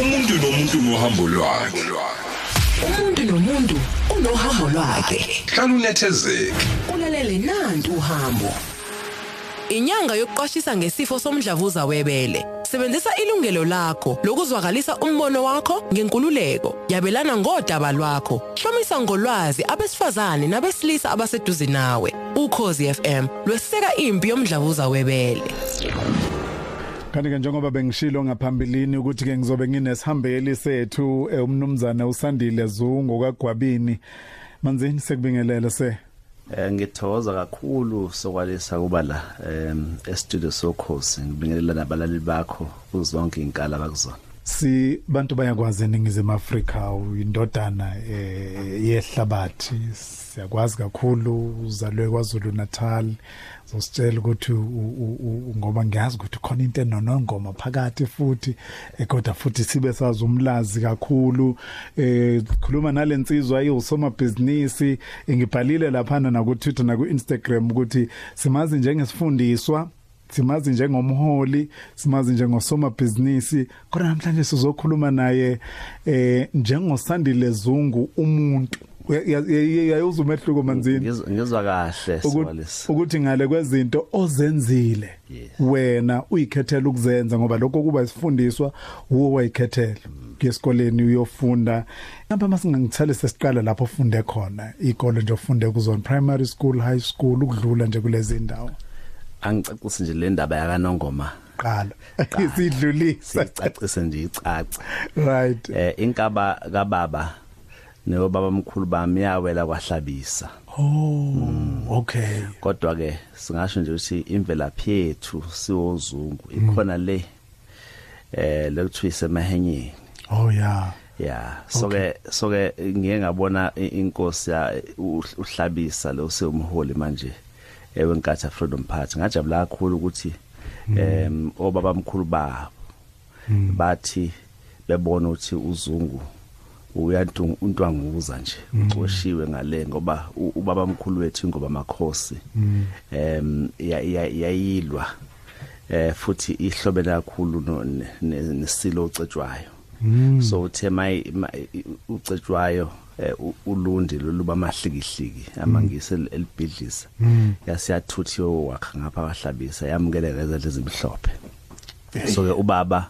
umuntu nomuntu nohambo lwakhe umuntu nomuntu unohambo lwakhe hlala unethezeke ulalele nantu uhambo Inyanga yokuqwashisa ngesifo somdlavuza webele. Sebenzisa ilungelo lakho lokuzwakalisa umbono wakho ngenkululeko. Yabelana ngodaba lwakho. Hlomisa ngolwazi abesifazane nabesilisa abaseduze nawe. Ukhozi FM lweseka impi yomdlavuza webele. Kanti ke njengoba bengishilo ngaphambilini ukuthi ke ngizobe nginesihambeli sethu eh, umnumzana uSandile Zungu kaGwabini. Manzini sekubingelele se. Eh ngithokoza kakhulu sokwalisa kuba la em e-studio sokhosi ngibingelela nabalali bakho kuzonke inkala bakuzona. Si bantu bayakwazi eningizimu Afrika uyindodana eh yehlabathi siyakwazi kakhulu uzalwe kwaZulu Natal uzositshela ukuthi ngoba ngiyazi ukuthi khona into enonongoma phakathi futhi eh, kodwa futhi sibe sazi umlazi kakhulu. Eh khuluma nalensizwa ayusoma business ngibhalile lapha na ku Twitter na ku Instagram ukuthi simazi njengesifundiswa simazi njengomholi simazi njengosoma business kodwa namhlanje sizokhuluma naye eh njengosandile Zungu umuntu. Yayoza umehluko manzini. Ngizwa kahle sokwalisa. ukuthi ngale kwezinto ozenzile wena uyikhethela ukuzenza ngoba lokho kuba isifundiswa uwo wayikhethela ngesikoleni uyofunda. Ngapha masingangithale sesiqala lapho ufunde khona ikole nje ufunde kuzona primary school high school ukudlula nje kulezi ndawo. Angicacise nje le ndaba yakanongoma. qala. Qala. sidlulisa Sicacise nje icaca. right. Eh inkaba kababa no baba mkhulu bami yawela kwahlabisa. oh okay. Kodwa ke singasho nje ukuthi imvelaphi yethu siwozungu ikhona le eh lekuthiwa isemahenyeni. oh yeah Yeah so ke so ke ngiye ngabona inkosi ya uhl- uhlabisa lo sewumholi manje ewenkatha Freedom Party ngajabula kakhulu ukuthi em obaba mkhulu babo bathi bebona ukuthi uzungu uyantu untwanguza nje ucoshiwe ngale ngoba ubaba mkhulu wethu ngoba makhosi em iyayilwa eh futhi ihlobela kakhulu nesilo ucetshwayo so uthe may ucetshwayo eh, ulundi loluba mahlikihliki amangise el- elibhidlisa yasiyathuthi wakha ngapha wahlabisa yamukeleka ezandla ezimhlophe. So ke ubaba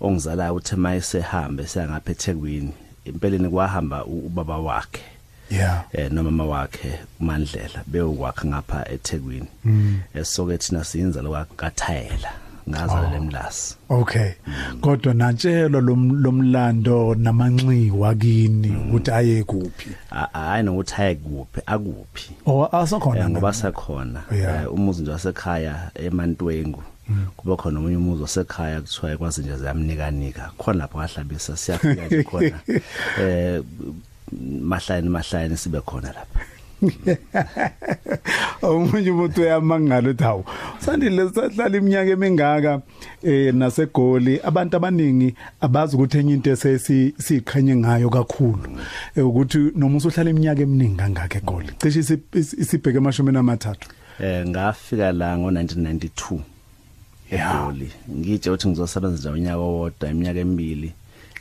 ongizalayo uthe mayesehambe siyangapha eThekwini impeleni kwahamba u- ubaba wakhe. Yeah. Eh nomama wakhe uMandlela beyokwakha ngapha eThekwini. Esoke thina siyinza lokwathayela ngazala lemlasi Okay. Kodwa natshelo lom- lomlando namanxiwa kini ukuthi aye kuphi. A- hayi nokuthi hayi kuphi akuphi. Oh asakhona Eh, ngoba ngoba sekhona Yeah. Eh, umuzi nje wasekhaya emantwengu. Kuba khona omunye umuzi wasekhaya kuthiwa kwazi nje ziyamnikanika. Khona lapho kahlabisa siyafika nje khona. Eh mahlayeni mahlayeni sibe khona lapha. Omunye umuntu uyamangala uthi hawu sandile sahlala iminyaka emingaka eh nasegoli. Abantu abaningi abazi ukuthi enye into esesi siqhanye ngayo kakhulu. Eh, ukuthi noma usuhlala iminyaka eminingi kangaka egoli cishe isi- isi- isibheke emashumeni amathathu. Eh ngafika la ngo1992 Yeah. eGoli ngitshe ukuthi ngizosebenza nje unyaka owodwa iminyaka emibili.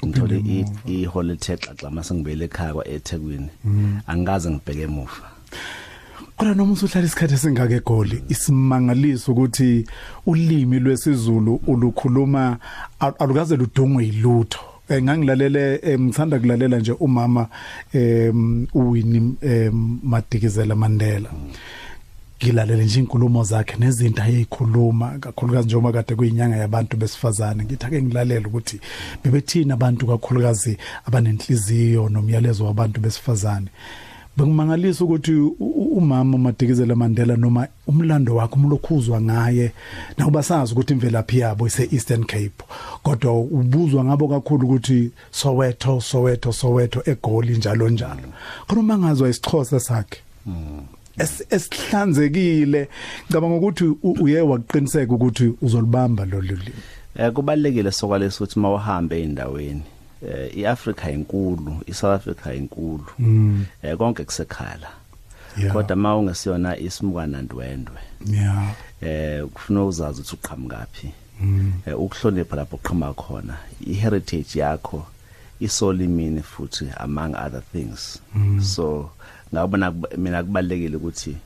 Ngithole i- ihole xaxa mase ngibele ekhaya kwaEthekwini angikaze ngibheke emuva. Kodwa noma usuhlala isikhathi esingaka egoli isimangaliso ukuthi ulimi lwesiZulu ulukhuluma al- alukaze ludongwe yilutho. Eh, ngangilalele eh, ngithanda kulalela nje umama em uWinnie em Madikizela Mandela. Ngilalele nje inkulumo zakhe nezinto ayeyikhuluma kakhulukazi njengoba kade kuyinyanga yabantu besifazane. Ngithi ake ngilalela ukuthi bebethina abantu kakhulukazi abanenhliziyo nomyalezo wabantu besifazane. Bengimangalisa ukuthi u- u- umama uMadikizela Mandela noma umlando wakhe umlokhuzwa ngaye nakuba sazi ukuthi imvelaphi yabo ise Eastern Cape kodwa ubuzwa ngabo kakhulu ukuthi Soweto Soweto Soweto eGoli njalo njalo. Kodwa mangazwa isixhosa sakhe. Es- esihlanzekile. Ngicabanga ukuthi u- uye waqiniseka ukuthi uzolibamba lo limi. Eh kubalekile sokwalesa ukuthi mawuhambe eindaweni eh iAfrica inkulu iSouth Africa inkulu eh konke kusekhala. Yeah. kodwa mawungesiyona isimukana ndwendwe yeah. eh kufuna uzazi ukuthi uqhamukaphi eh, ukuhlonipha lapho uqhama khona i-heritage yakho isolimini futhi among other things. So ngabona kub- mina kubalekile ukuthi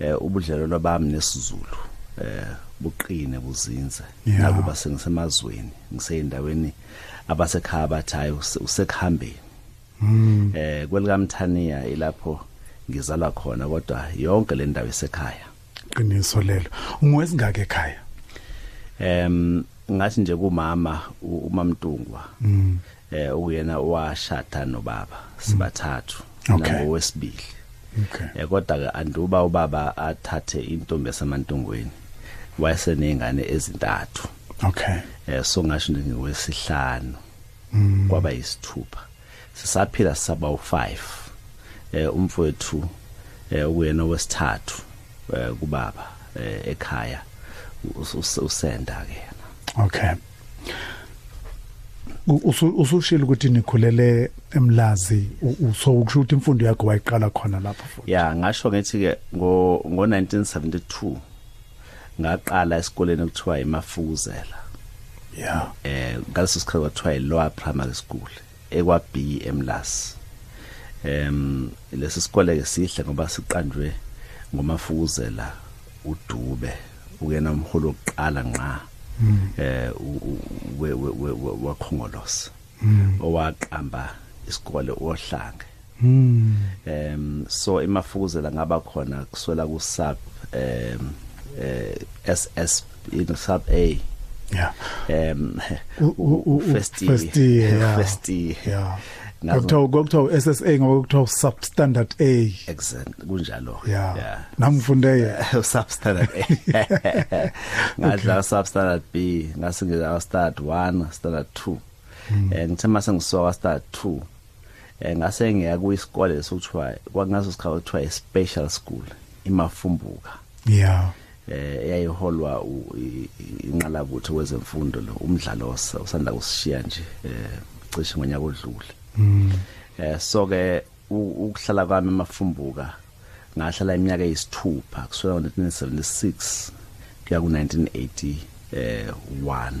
eh, ubudlelwano bami nesizulu eh buqine buzinze. Yeah. nakuba sengisemazweni ngiseyindaweni abasekhaya bathayo usekuhambeni eh kwelikamthaniya ilapho ngizalwa khona kodwa yonke le ndawo isekhaya. Qiniso lelo. Ungwesingake ekhaya? Em ngathi nje kumama u- umamntungwa eh uyena washada nobaba sibathathu. Okay. Nangowesibili okay eh kodwa ke anduba ubaba athathe intombi yasemantungweni wayesenengane ezintathu okay eh so ngasho nje ngowesihlanu kwaba yisithupha sisaphila saba u5 eh umfowethu eh uyena wesithathu eh kubaba eh ekhaya us- us- usenda ke yena okay usushilo ukuthi nikhulele emlazi uso ukusho ukuthi imfundo yakho wayiqala khona lapho futhi? Ya ngasho ngithi ke ngo ngo 1972 ngaqala esikoleni okuthiwa imafuzela yeah eh ngaleso sikhathi kwathiwa i-lower primary school ekwa B emlas. Em lesi sikole ke sihle ngoba siqanjwe ngomafuzela udube ukena umholo wokuqala nqa eh u- u- we- we- we- wakhongolosa. Owaqamba isikole ohlange mm. Em so imafuzela ngaba khona kuswela ku sub em eh SS in sub A. Yeah. Em U- u- u- u- first year. first year, yeah. Yeah Ngazo- Ngokuthiwa SSA ngoba kuthiwa substandard A. Exact kunjalo. Yeah nangifunde ye. Substandard A. Ngadla substandard B ngase ngidla standard 1 standard 2 eh ngithe mase ngisoka standard 2 eh ngase ngiya kuyisikole sokuthiwa kwangaso sikhathi kuthiwa i-special school imafumbuka. Yeah eh eyayiholwa inqalabutho kwezemfundo lo umdlalo osa- osanda kusishiya nje eh cishe ngonyaka odlule. Eh so ke ukuhlala kwami emafumbuka ngahlala iminyaka eyisithupha kusukela ngo-1976 kuya ku-1980 eh 1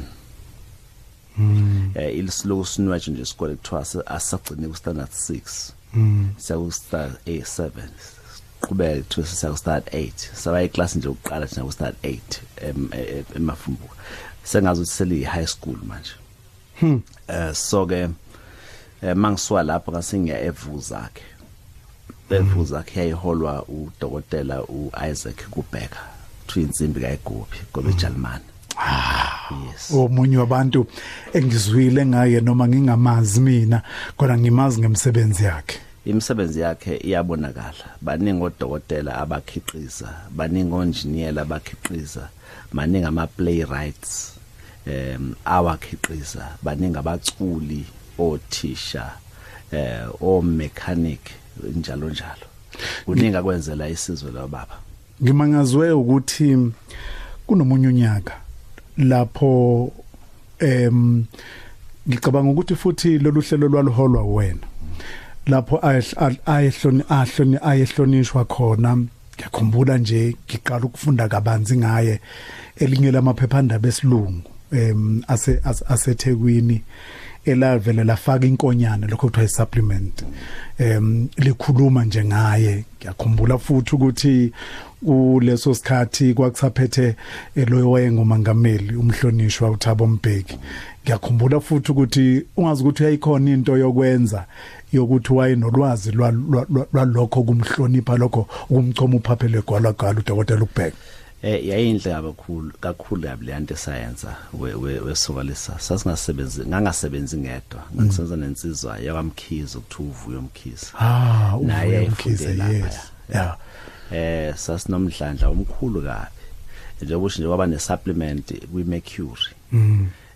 eh ilisiloku sinwetshe nje isikole kuthiwa asagcine ku standard 6 siyaku standard 7 qhubeka kuthiwa siya ku standard 8 saba iclass nje ukuqala thina ku standard 8 em- e- e- emafumbuka. Sengazi ukuthi seli high school manje. Eh so ke mangisuka lapho ngase ngiya evuza ke. Evuza ke yayiholwa udokotela uIsaac Kubheka. Kuthiwa insimbi kayiguphi ngoba eJalimani yes. omunye wabantu engizwile ngaye noma ngingamazi mina kodwa ngimazi ngemsebenzi yakhe. Imisebenzi yakhe iyabonakala. Baningi odokotela abakhiqiza baningi onjiniyela abakhiqiza maningi ama playwrights em awakhiqiza baningi abaculi othisha eh o mechanic njalo njalo. Kuningi akwenzela isizwe lababa ngimangazwe ukuthi kunomunye unyaka lapho em ngicabanga ukuthi futhi lolu hlelo lwaluholwa wena lapho ayehloni ahloni ayehlonishwa khona. Ngiyakhumbula nje ngiqala ukufunda kabanzi ngaye elinye lamaphephandaba esilungu em ase asethekwini. Elavele lafaka inkonyana lokho kuthiwa i-supplement em likhuluma nje ngaye. Ngiyakhumbula futhi ukuthi kuleso sikhathi kwakusaphethe loyo wayengumongameli umhlonishwa uThabo Mbeki. Ngiyakhumbula futhi ukuthi ungazi ukuthi uyayikhona into yokwenza yokuthi wayenolwazi lwalokho kumhlonipha lokho ukumchoma uphaphele gwalagwala udokotela ukubheka eh yayinhle kakhulu kakhulu kabi le nto esayenza wesokalisa sasingasebenzi ngangasebenzi ngedwa. Ngisenza nensizwa yakwamkhizo ukuthiwa uvuyo umkhizo ah naye uvuyo mkhize yes. yeah. Eh sasinomdlandla omkhulu kabi. Njengoba usho nje kwaba ne supplement kwi mercury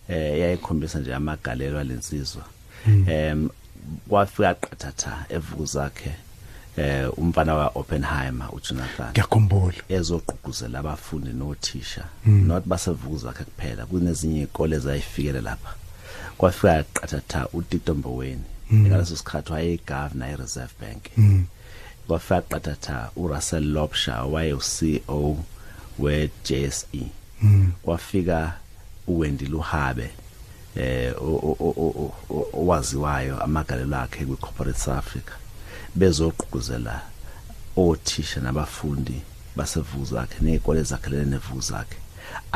eh yayikhombisa nje amagalelo alensizwa. Em kwafika qathatha evuku zakhe. Eh umfana wa Oppenheimer uJonathan. Ngiyakhumbula. Ezogqugquzela abafundi nothisha not basevuku zakhe kuphela kunezinye izikole zayifikele lapha. Kwafika qathatha uTito Mboweni ngaleso sikhathi wayegovernor eReserve Bank. Kwafika qathatha uRussell Lobsha waye uCEO we JSE kwafika uWendi Luhabe eh o- o- o- o- owaziwayo amagalelo akhe kwi corporate South Africa. Bezogqugquzela othisha nabafundi basevuza akhe nezikole zakhe lenevuza akhe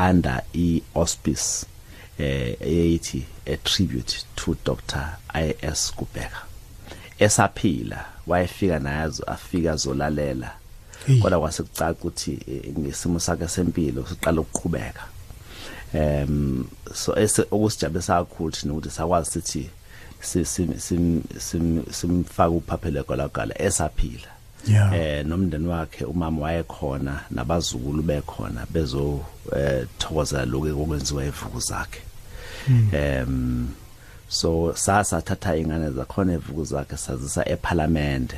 under i auspice eh eyithi a tribute to Dr IS Kubeka esaphila wayefika nayazo afika zolalela Hey. kodwa kwasekucaca ukuthi eh, ngesimo sakhe sempilo siqala ukuqhubeka. Em so ese okusijabulisa kakhulu thina ukuthi sakwazi sithi si- sim- sim- sim- simfaka uphaphele kwalagala esaphila. Yeah. eh nomndeni wakhe umama wayekhona nabazukulu bekhona bezo eh, thokozela lokho okwenziwa evuku zakhe. Em so sasa thatha ingane zakhona evuku zakhe sazisa eParliament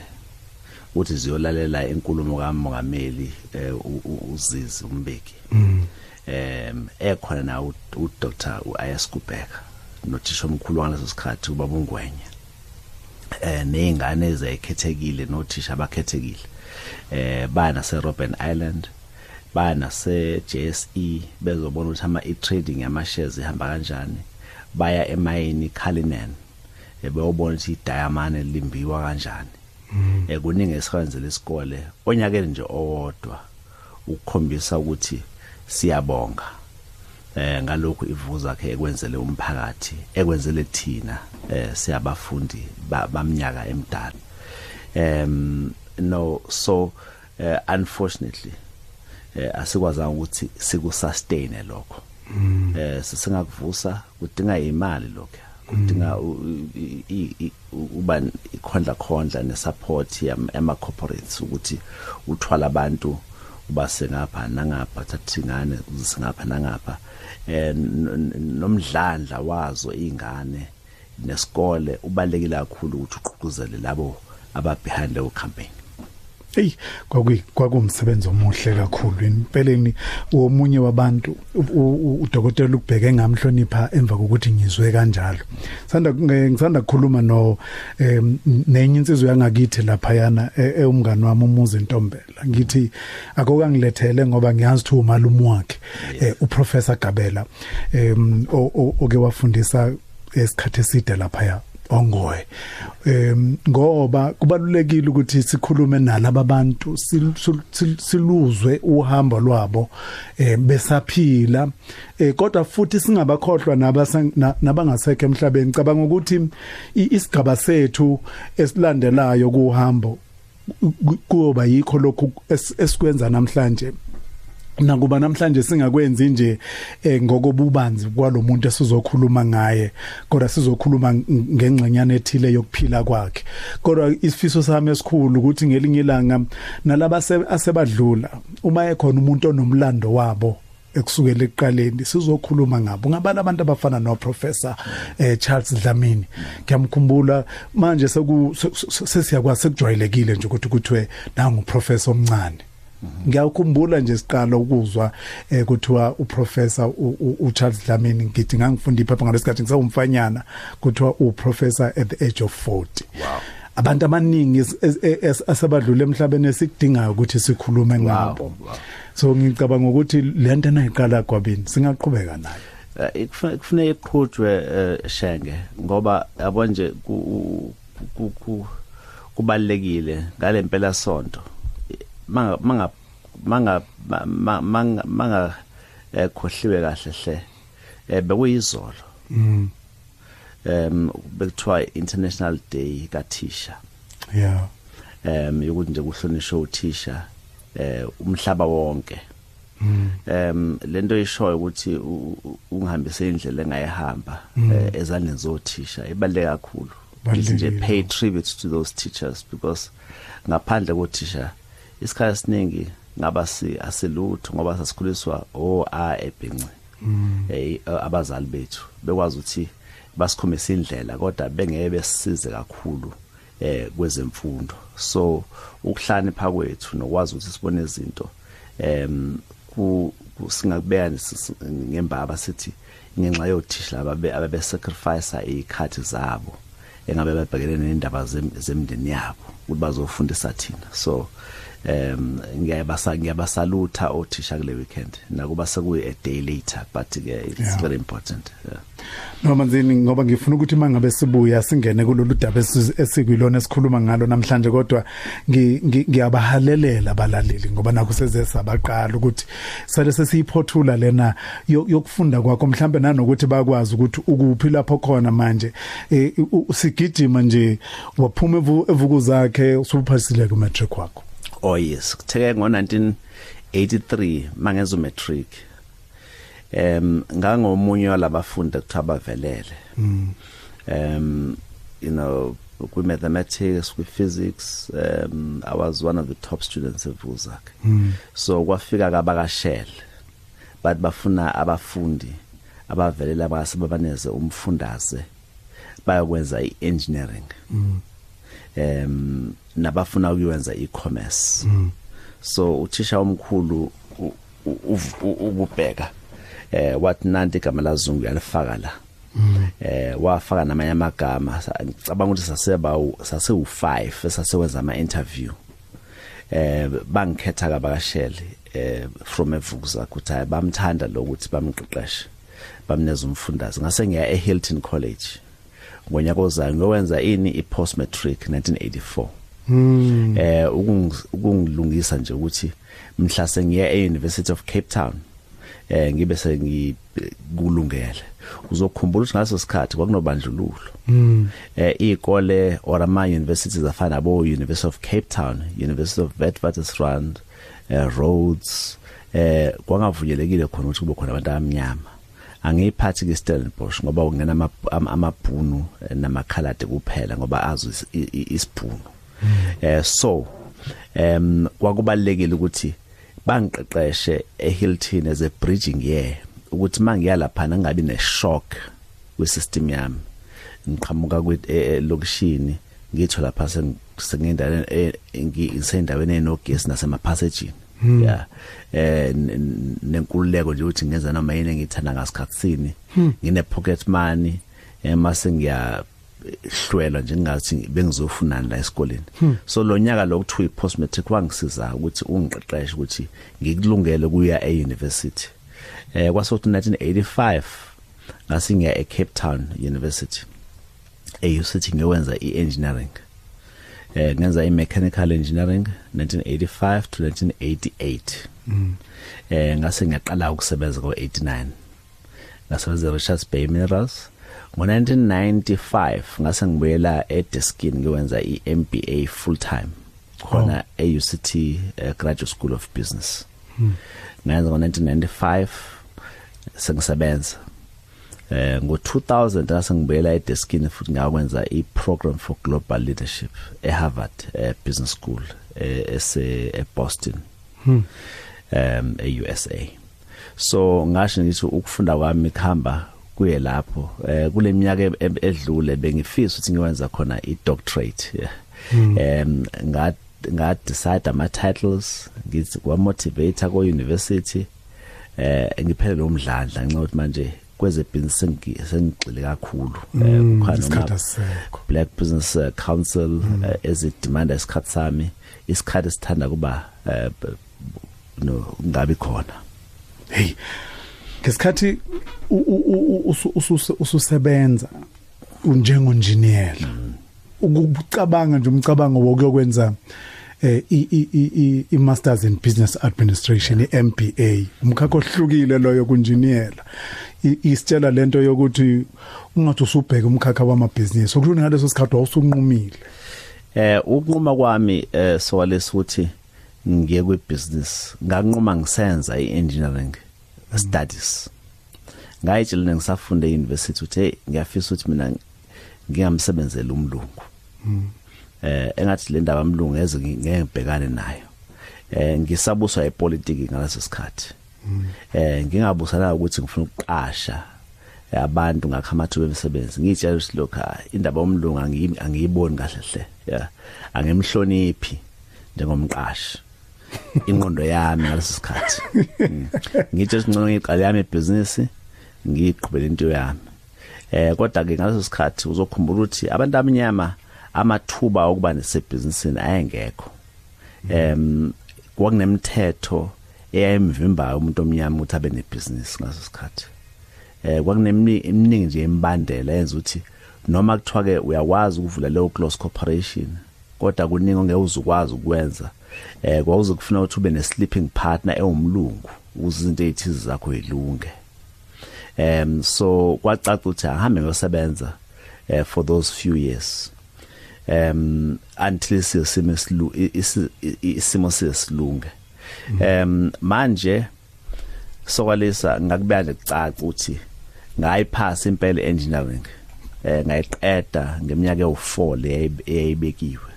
uthi ziyolalela inkulumo kamongameli eh, u- u- uzizi umbeki. Em ekhona na uDr uIS Kubeka nothisha omkhulu ngaleso sikhathi ubaba ungwenya. Eh nezingane ezayikhethekile nothisha abakhethekile. Eh bana se Robben Island bana se JSE bezobona ukuthi ama e-trading yama shares ihamba kanjani. Baya emayini Cullinan ebeyobona ukuthi idiamond limbiwa kanjani. Eh kuningi esikwenzele isikole onyakeni nje owodwa ukukhombisa ukuthi siyabonga. Eh ngalokho ivuza yakhe ekwenzele umphakathi ekwenzele thina eh siyabafundi ba- bamnyaka emdala. Um no so uh, unfortunately eh asikwazanga ukuthi sikusustain lokho. Eh sisingakuvusa kudinga imali lokho. Kudinga u- i- i- i- uba ikhondla khondla nesupport ema corporates ukuthi uthwala abantu ubase ngapha nangapha thatha ingane uzise ngapha nangapha. Eh nomdlandla wazo ingane nesikole ubalekile kakhulu ukuthi uqhuquzele labo aba behind leyo campaign. Hey kwakumsebenzi omuhle kakhulu. Impeleni womunye wabantu udokotela ukubheke ngamhlonipha emva kokuthi ngizwe kanjalo. Sanda ngisanda ukukhuluma no nenye insizwe yangakithi lapha yana eumngani wami umuzi Ntombela. Ngithi akokangilethele ngoba ngiyazi ukuthi umalume wakhe eh, uprofessor Gabela oke wafundisa esikhathi eside lapha ongoye. Em ngoba kubalulekile ukuthi sikhulume nalabo bantu sil- sil- sil- siluzwe uhambo lwabo eh besaphila. Eh kodwa futhi singabakhohlwa nabangasekho emhlabeni. Cabanga ukuthi isigaba sethu esilandelayo kuhambo ku- kuyoba yikho lokhu es- esikwenza namhlanje. Nakuba namhlanje singakwenzi nje eh, ngokobubanzi kwalomuntu esizokhuluma ngaye kodwa sizokhuluma ng- ngengxenyana ethile yokuphila kwakhe. Kodwa isifiso sami esikhulu ukuthi ngelinye ilanga nalaba ase- asebadlula uma ekhona umuntu onomlando wabo ekusukela ekuqaleni sizokhuluma ngabo. Ngabala abantu abafana no professor eh Charles Dlamini? Ngiyamkhumbula manje seku se- se- sesiyakwazi sekujwayelekile nje ukuthi kuthiwe nangu professor omncane. Ngiyakhumbula nje siqala ukuzwa eh kuthiwa uprofessor uCharles Dlamini ngithi ngangifunda iphepha ngalesikhathi ngisawumfanyana kuthiwa uprofessor at the age of 40 Wow. abantu abaningi asebadlula emhlabeni esikudingayo ukuthi sikhulume ngabo. so ngicabanga ukuthi lento nayiqala kwabini singaqhubeka nayo. Eh, ikufuna kufuneka iqhutshwe eh, shenge ngoba yabo nje ku- ku- ku- kubalekile ngalempela sonto. Manga manga manga ma- manga manga eh, khohliwe kahle hle. Eh bekuyizolo. Mm. Em bekuthiwa international day kathisha. Yeah. Em yokuthi nje kuhlonishwe uthisha eh umhlaba wonke. Em lento ishoyo ukuthi ungihambise indlela engayihamba eh, ezandleni zothisha. Ibaleke kakhulu. Nje pay tribute to those teachers because ngaphandle kothisha isikhathi esiningi ngaba si aselutho ngoba sasikhuliswa o a ebhinci eh abazali bethu bekwazi ukuthi basikhombisa indlela kodwa bengeke besisize kakhulu eh kwezemfundo. So ukuhlanipha kwethu nokwazi ukuthi sibone izinto em ku ku- singakubeka ngembaba sithi ngenxa yothisha ababe ababe sacrifice ikhathi zabo engabe babhekene nendaba zem- zemndeni yabo ukuthi bazofundisa thina. So um ngiyabasa ngiyabasalutha othisha kule weekend nakuba sekuyi a day later but ke it's Yeah. very important yeah. noma nzini ngoba ngifuna ukuthi mangabe sibuya singene kulolu daba esi- esikulona esikhuluma ngalo namhlanje kodwa ngi- ngi- ngiyabahalelela abalaleli ngoba nakho seze sabaqala ukuthi sale sesiyiphothula lena yo- yokufunda kwakho mhlambe nanokuthi bakwazi ukuthi ukuphi lapho khona manje u- usigijima nje waphuma evu- evuku zakhe usuphasile ku matric wakho oh yes. Kutheke ngo 1983 mangenza umatric em ngangomunye walabafundi ekuthiwa bavelele um you know kwi mathematics kwi physics um i was one of the top students evuzak so kwafika kabakashele bathi bafuna abafundi abavelela abasebabaneze umfundaze bayokwenza i-engineering. Em nabafuna ukuyenza e-commerce so uthisha omkhulu u- u- uv- u- ukubheka eh wathi nanti igama lazungu yalifaka la. Eh wafaka namanye amagama Sa- ngicabanga ukuthi saseba u- sase u5 esasewenza ama interview eh bangikhetha kabakashele eh from evukuza ukuthi hayi bamthanda lokuthi bamqeqeshe bamneza umfundazi ngase ngiya eHilton College. Ngonyaka ozayo ngowenza ini ipost matric 1984 eh ukungi- ukungilungisa nje ukuthi mhla sengiya eUniversity of Cape Town eh ngibe sengikulungele. Uzokhumbula ukuthi ngaso sikhathi kwakunobandlululo. Eh ikole or ama universities afana nabo University of Cape Town University of Witwatersrand eh Rhodes eh kwangavunyelekile khona ukuthi kube khona abantu abamnyama. Angiyiphathi ke Stellenbosch ngoba ungena ama- ama- amabhunu eh, namakhalade kuphela ngoba azo is- i- i- isibhunu. Eh so em kwakubalekile ukuthi bangiqeqeshe eHilton as a bridging year ukuthi mangiya lapha ngingabi ne shock kwisystem yami. Ngiqhamuka kwelokishini ngitho lapha seng- sengindaweni ngisendaweni enogesi nasemaphasejini yeah eh nenkululeko nje ukuthi ngenza noma yini engithanda ngasikhathi sini. Ngine pocket money emase ngiya hlwela nje ngathi bengizofunani la esikoleni. So lo nyaka lo kuthiwa i-post matric wangisiza ukuthi ungiqeqeshe ukuthi ngikulungele kuya e-university. Eh kwasokuthi 1985 ngase ngiya e-Cape Town University e-UCT ngiyowenza i-engineering. Eh ngenza i-mechanical engineering 1985 to 1988 eh ngase ngiyaqala ukusebenza ngo89 ngasebenza Richards Bay Minerals. Ngo1995 ngase ngibuyela eDeskin ngiwenza iMBA full time khona eUCT uh, Graduate School of Business. Ngenza ngo1995 sengisebenza. Eh ngo2000 ngase ngibuyela eDeskin futhi ngakwenza iprogram for global leadership eHarvard eh, Business School eh, ese eBoston um eUSA so ngasho ngithi ukufunda kwami khamba kuye lapho. Eh kule minyaka e- e- edlule bengifisa ukuthi ngiwenza khona i-doctorate. Yeah. um nga nga decide ama titles ngithi kwa motivator ko university eh ngiphelele umdlandla ngenxa ukuthi manje kweze business sengi- sengigxile kakhulu. Eh kukhona isikhathi noma- asisekho. Black Business uh, Council uh, ezidemanda isikhathi sami isikhathi sithanda kuba uh, b- b- no ngabi khona. Hey ngesikhathi u- u- u- usu- usu- ususebenza unjengonjiniyela ukucabanga nje umcabango wokuyokwenza eh i i- i i- i masters in business administration iMBA umkhakha ohlukile loyo kunjiniyela I- isitshela lento yokuthi ungathi usubheka umkhakha wamabhizinisi. Okuthi ngaleso sikhathi wawusunqumile. Eh ukunquma kwami eh sokwalesi ukuthi ngiye kwi business nganquma ngisenza iengineering studies. Ngayitshela ngisafunda euniversity ukuthi hey ngiyafisa ukuthi mina ngingamsebenzela umlungu. Eh engathi le ndaba umlungu ngeze ngeke ngibhekane nayo. Eh ngisabuswa epolitiki ngaleso sikhathi. Eh ngingabusana ukuthi ngifuna ukuqasha abantu ngakhamathu bemsebenzi ngitshela ukuthi lokho indaba yomlungu angiyi- angiyiboni kahle hle yeah angimhloniphi njengomqashi inqondo yami ngaleso sikhathi? Mm. ngitsho ukuthi ngcono ngiqale yami ibhizinisi ngiqhubele into yami. Eh kodwa ke ngaleso sikhathi uzokhumbula ukuthi abantu abanyama amathuba okuba nesebhizinisini ayengekho. Em kwakunemithetho eyayimvimba umuntu omnyama ukuthi abe nebusiness ngaso sikhathi eh kwakuneminingi nje embandela yenza ukuthi noma kuthiwa ke uyakwazi ukuvula leyo close corporation kodwa kuningi ongeke uzukwazi ukwenza eh kwawuze kufuna ukuthi ube ne sleeping partner ewumlungu ukuze izinto ezithize zakho zilunge um so kwacaca ukuthi ahambe ngosebenza eh for those few years um until sisimo silu isimo sesilunge um manje sokwalisa ngakubeka nje kucaca ukuthi ngayiphasa impela engineering eh ngayiqeda ngeminyaka ewu4 leyayibekiwe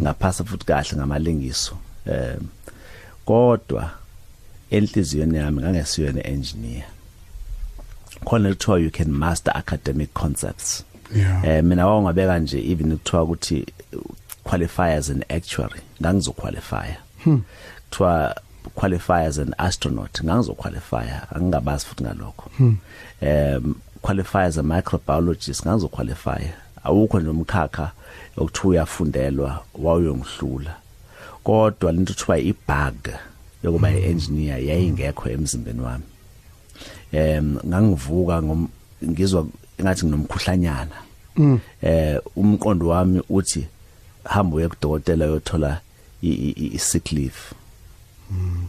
ngaphasa futhi kahle ngamalengiso um kodwa enhliziyweni yami ngangesiyona engineer khona lithiwa you can master academic concepts. Yeah. eh mina wawungabeka nje even kuthiwa ukuthi qualify as an actuary ngangizoqualify kuthiwa qualify as an astronaut ngangizoqualify angingabazi futhi ngalokho. Um qualify as a microbiologist ngangizoqualify awukho nje umkhakha okuthiwa uyafundelwa wawuyongihlula. Kodwa lento kuthiwa ibug yokuba i-engineer yayingekho emzimbeni wami. Em ngangivuka ngom- ngizwa engathi nginomkhuhlanyana. Eh umqondo wami uthi hamba uye kudokotela uyothola i- i- i sick leave.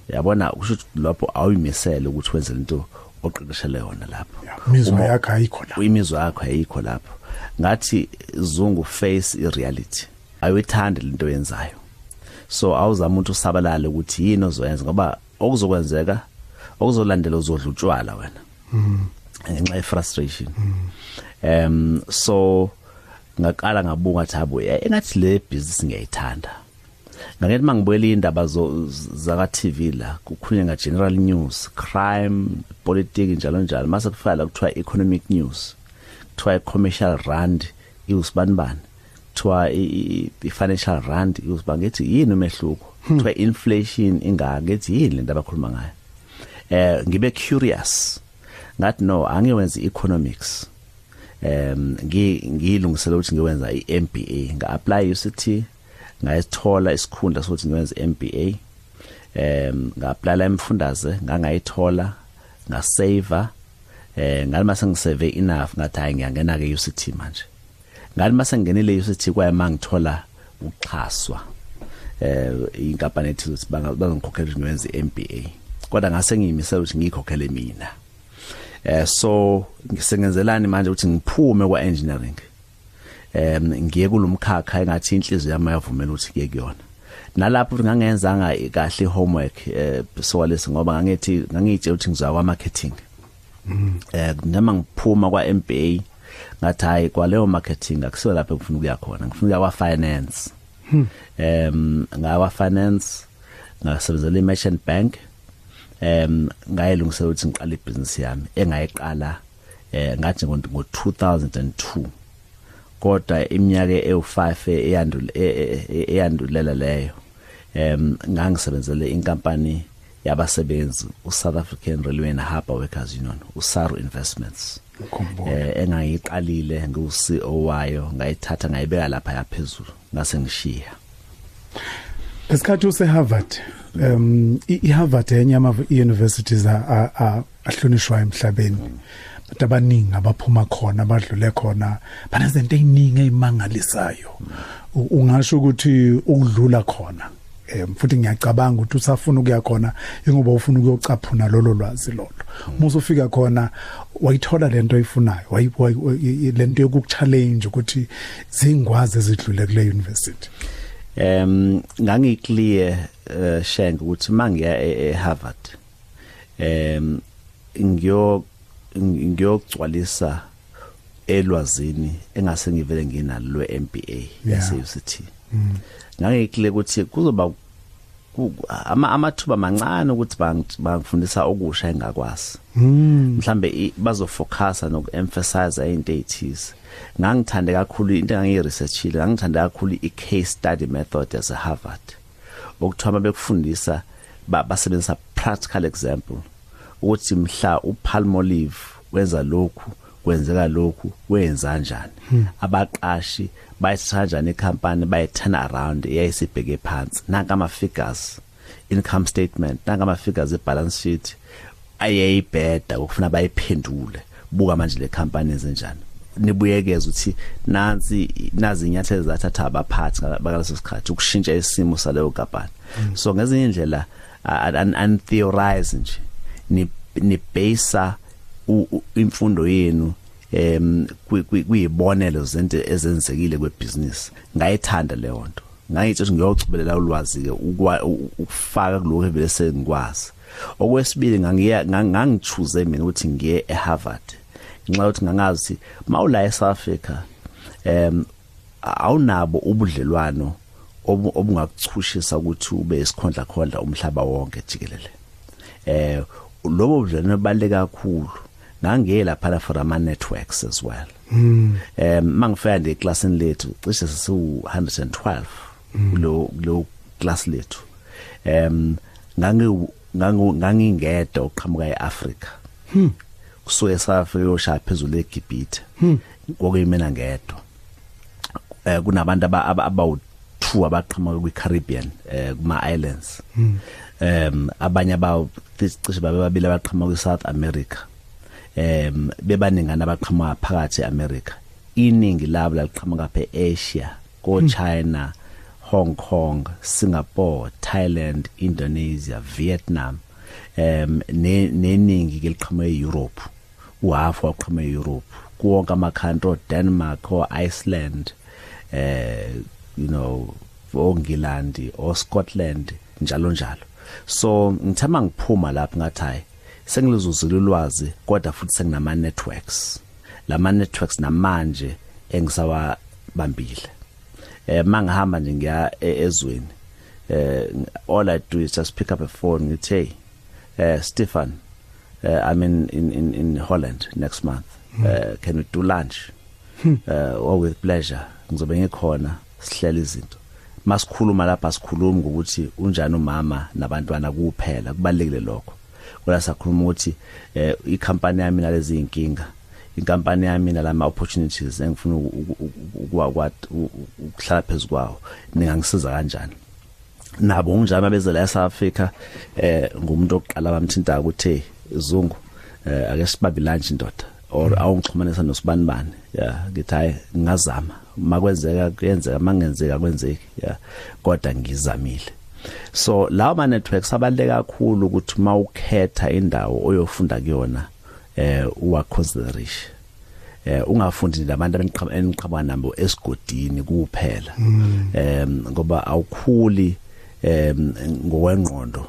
Yabona kusho ukuthi lapho awuyimisele ukuthi wenze into oqeqeshele yona lapho. Imizwa Uma- yakhe ayikho la imizwa yakho ayikho lapho. Ngathi zungu face ireality ayithandi lento yenzayo so awuzama umuntu usabalale ukuthi yini ozoyenza ngoba okuzokwenzeka okuzolandela uzodla utshwala wena. Ngenxa ye frustration um so ngaqala ngabuka ukuthi habo eh, engathi le business ngiyayithanda. Ngakethi mangibuyela indaba zo zaka TV la kukhulunywa nga general news crime politics njalo njalo. Mase kufika la kuthiwa economic news kuthiwa commercial rand iwusibanibani kuthiwa i- i i- financial rand iwusibangethi yini umehluko? Kuthiwa inflation ingaka ngethi yini lento abakhuluma ngayo? Eh ngibe curious. Ngathi no angiwenza economics. Em ngi ngilungisela ukuthi ngiwenza iMBA nga-apply UCT ngayithola isikhundla sokuthi ngiwenze MBA em nga-apply la emfundaze ngangayithola ngasave eh ngathi mase ngisave enough ngathi hayi ngiyangena ke UCT manje. Ngathi mase ngingenile UCT kwayima ngithola uxhaswa eh inkampani ethi ukuthi banga- bangikhokhela ukuthi ngiwenze iMBA kodwa ngase ngiyimisela ukuthi ngiyikhokhele mina. Eh so ngisengenzelani manje ukuthi ngiphume kwa engineering em ngiye kulomkhakha engathi inhliziyo yami yavumela ukuthi ngiye kuyona. Nalapho ngangenzanga kahle homework eh sokwalesi ngoba ngangithi ngangitshela ukuthi ngizwa kwa marketing eh noma ngiphuma kwa MBA ngathi hayi kwaleyo marketing akusiyo lapho ngifuna ukuya khona ngifuna ukuya kwa finance em ngawa finance ngasebenzela i-merchant bank em ngayilungisela ukuthi ngiqale ibhizinisi yami engayiqala eh ngathi ngo 2002 kodwa iminyaka ewu5 eyandule e- e- eyandulela leyo em ngangisebenzele inkampani yabasebenzi uSouth African Railway and Harbour Workers Union uSARU Investments Ngikhumbula. eh engayiqalile ngu-CEO wayo ngayithatha ngayibeka lapha yaphezulu ngase ngishiya. Lesikhathi use Harvard um i i- Harvard enye ama universities a- a- a- ahlonishwa emhlabeni. But abaningi abaphuma khona abadlule khona banezinto eziningi ezimangalisayo ungasho ukuthi ukudlula khona em futhi ngiyacabanga ukuthi usafuna ukuya khona ingoba ufuna ukuyocaphuna lolo lwazi lolo. Musu ufika khona wayithola lento oyifunayo wayi- lento yokuchallenge ukuthi zingwazi ezidlule kule university em ngangiclear uh, shenk ukuthi mangiya e- eHarvard em ngiyo ngiyogcwalisa elwazini engase ngivele nginalo lwe-MBA yase UCT ngangiclear ukuthi kuzoba ku- ama amathuba mancane ukuthi bang- bangifundisa okusha engakwazi. Mhlambe i- bazofocusa nokuemphasize into ezithize ngangithande kakhulu into engangiyiresearchile ngangithande kakhulu i-case study method yase Harvard okuthiwa mabekufundisa ba- basebenzisa practical example. Ukuthi mhla uPalmolive wenza lokhu kwenzeka lokhu wenza kanjani abaqashi bayithatha kanjani icompany bayi-turn around eyayisibheke phansi. Nanka ama-figures income statement nanka ama-figures e-balance sheet ayayibheda ukufuna bayiphendule. Buka manje le company enzenjani nibuyekeza ukuthi nansi nazi inyathelo zathatha abaphathi bakaleso sikhathi ukushintsha isimo saleyo kampani. So ngezinye indlela an theorize nje ni ni base imfundo yenu em kuyibonelo zento ezenzekile kwebusiness ngayithanda leyo nto. Ngayithi ngiyocubelela ulwazi ke ukufaka kuloko vele sengikwazi. Okwesibili ngangiya ngangichuze mina ukuthi ngiye eHarvard. Ngenxa yokuthi ngangazi mawula eSouth Africa em awunabo ubudlelwano obungakuchushisa ukuthi ube isikhondla khondla umhlaba wonke jikelele. Eh lobo budlelwano baleka kakhulu. Ngangiye lapha for ama networks as well. Mm. um mangifika nje eclassini lethu cishe sisu 112 kulo kulo class lethu. Um ngangi ngangingedwa uqhamuka eAfrica hmm. Kusuke Africa yoshaya phezulu eGibhithe. Hmm. Ngokuyimena ngedwa. Eh kunabantu abawu two abaqhamuka kwiCaribbean eh kuma islands um abanye abawu cishe babe babili abaqhamuka kwiSouth America. Em bebaningana abaqhamuka phakathi eAmerica. Iningi labo laqhamuka phe Asia ko China Hong Kong Singapore Thailand Indonesia Vietnam. Em neningi ke liqhamuka eEurope. Uhafu waqhamuka eEurope. Kuwonke ama country Denmark or Iceland eh you know oNgilandi or Scotland njalo njalo. So ngithama ngiphuma lapha ngathi hayi sengilizuzile ulwazi kodwa futhi senginama networks lama networks namanje engisawa bambile eh mangihamba nje ngiya ezweni eh all i do is just pick up a phone ngithi hey uh Stefan uh, I'm in in in in Holland next month. Mm. uh, can we do lunch? Hmm. uh or with pleasure. Ngizobe ngikhona sihlela izinto. Masikhuluma lapha sikhuluma ukuthi unjani umama nabantwana kuphela. Kubalekile lokho. Kodwa sakhuluma ukuthi eh ikhampani yami nalezi inkinga inkampani yami nalama opportunities engifuna ukwakwat ukuhlala phezulu kwawo ningangisiza kanjani? Nabo nginjalo bezela eSouth Africa eh ngumuntu oqala bamthinta ukuthi izungu eh ake sibabi lunch indoda or awungixhumanisa nosibani bani yeah ngithi hayi ngingazama. Makwenzeka kuyenzeka mangenzeka kwenzeki. Yeah kodwa ngizamile. So lawo ma networks abaleke kakhulu ukuthi mawukhetha indawo oyofunda kuyona eh uwa consideration eh ungafundi labantu eniqhamuka nabo esigodini kuphela. Em ngoba awukhuli em ngokwengqondo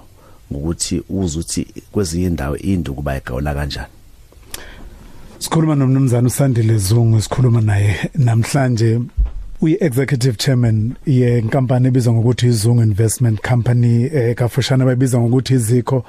ngokuthi uze uthi kwezinye indawo induku bayigawula kanjani. Sikhuluma nomnumzana uSandile Zungu sikhuluma naye namhlanje. Uyi-executive chairman yenkampani ebizwa ngokuthi izungu investment company eh, kafushane bayibiza ngokuthi izikho.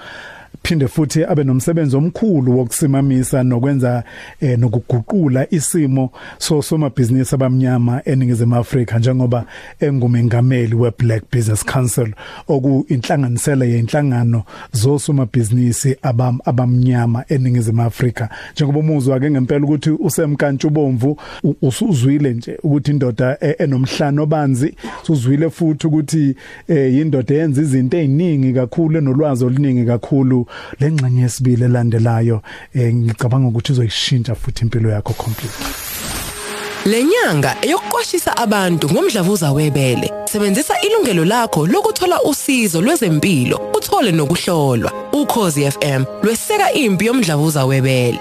Phinde futhi abe nomsebenzi omkhulu wokusimamisa nokwenza eh, nokuguqula isimo so somabhizinisi abamnyama eningizimu Afrika njengoba engumengameli we Black Business Council okuyinhlanganisela yenhlangano zosomabhizinisi abam abamnyama eningizimu Afrika. Njengoba umuzwa ke ngempela ukuthi usemkantshu bomvu usuzwile nje ukuthi indoda e, enomhlano obanzi usuzwile futhi ukuthi eh, indoda yenza izinto eziningi kakhulu enolwazi oluningi kakhulu lengxenye yesibili elandelayo eh, ngicabanga ukuthi uzoyishintsha futhi impilo yakho complete Lenyanga eyokuqwashisa abantu ngomdlavuza webele. Sebenzisa ilungelo lakho lokuthola usizo lwezempilo, uthole nokuhlolwa. Ukhozi FM lweseka impi yomdlavuza webele.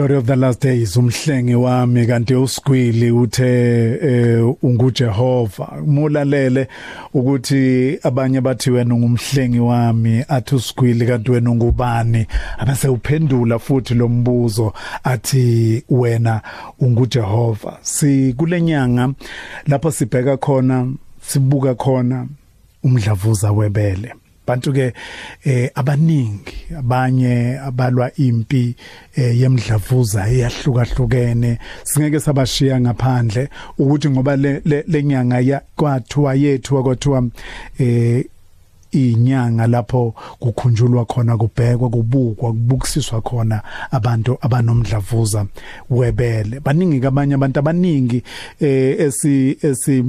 Glory of the last days umhlenge wami kanti usigwili uthe eh, unguJehova. Mulalele ukuthi abanye bathi wena ungumhlengi wami athi usigwili kanti wena ungubani? Abase uphendula futhi lo mbuzo athi wena unguJehova. Si kulenyanga lapho sibheka khona sibuka khona umdlavuza webele. Bantu ke eh abaningi abanye abalwa impi eh, yemdlavuza eyahlukahlukene. Singeke sabashiya ngaphandle ukuthi ngoba le le- lenyanga ya kwathiwa yethu kwathiwa eh inyanga lapho kukhunjulwa khona kubhekwa kubukwa kubukisiswa khona abantu abanomdlavuza webele. Baningi kabanye abantu abaningi eh esi esi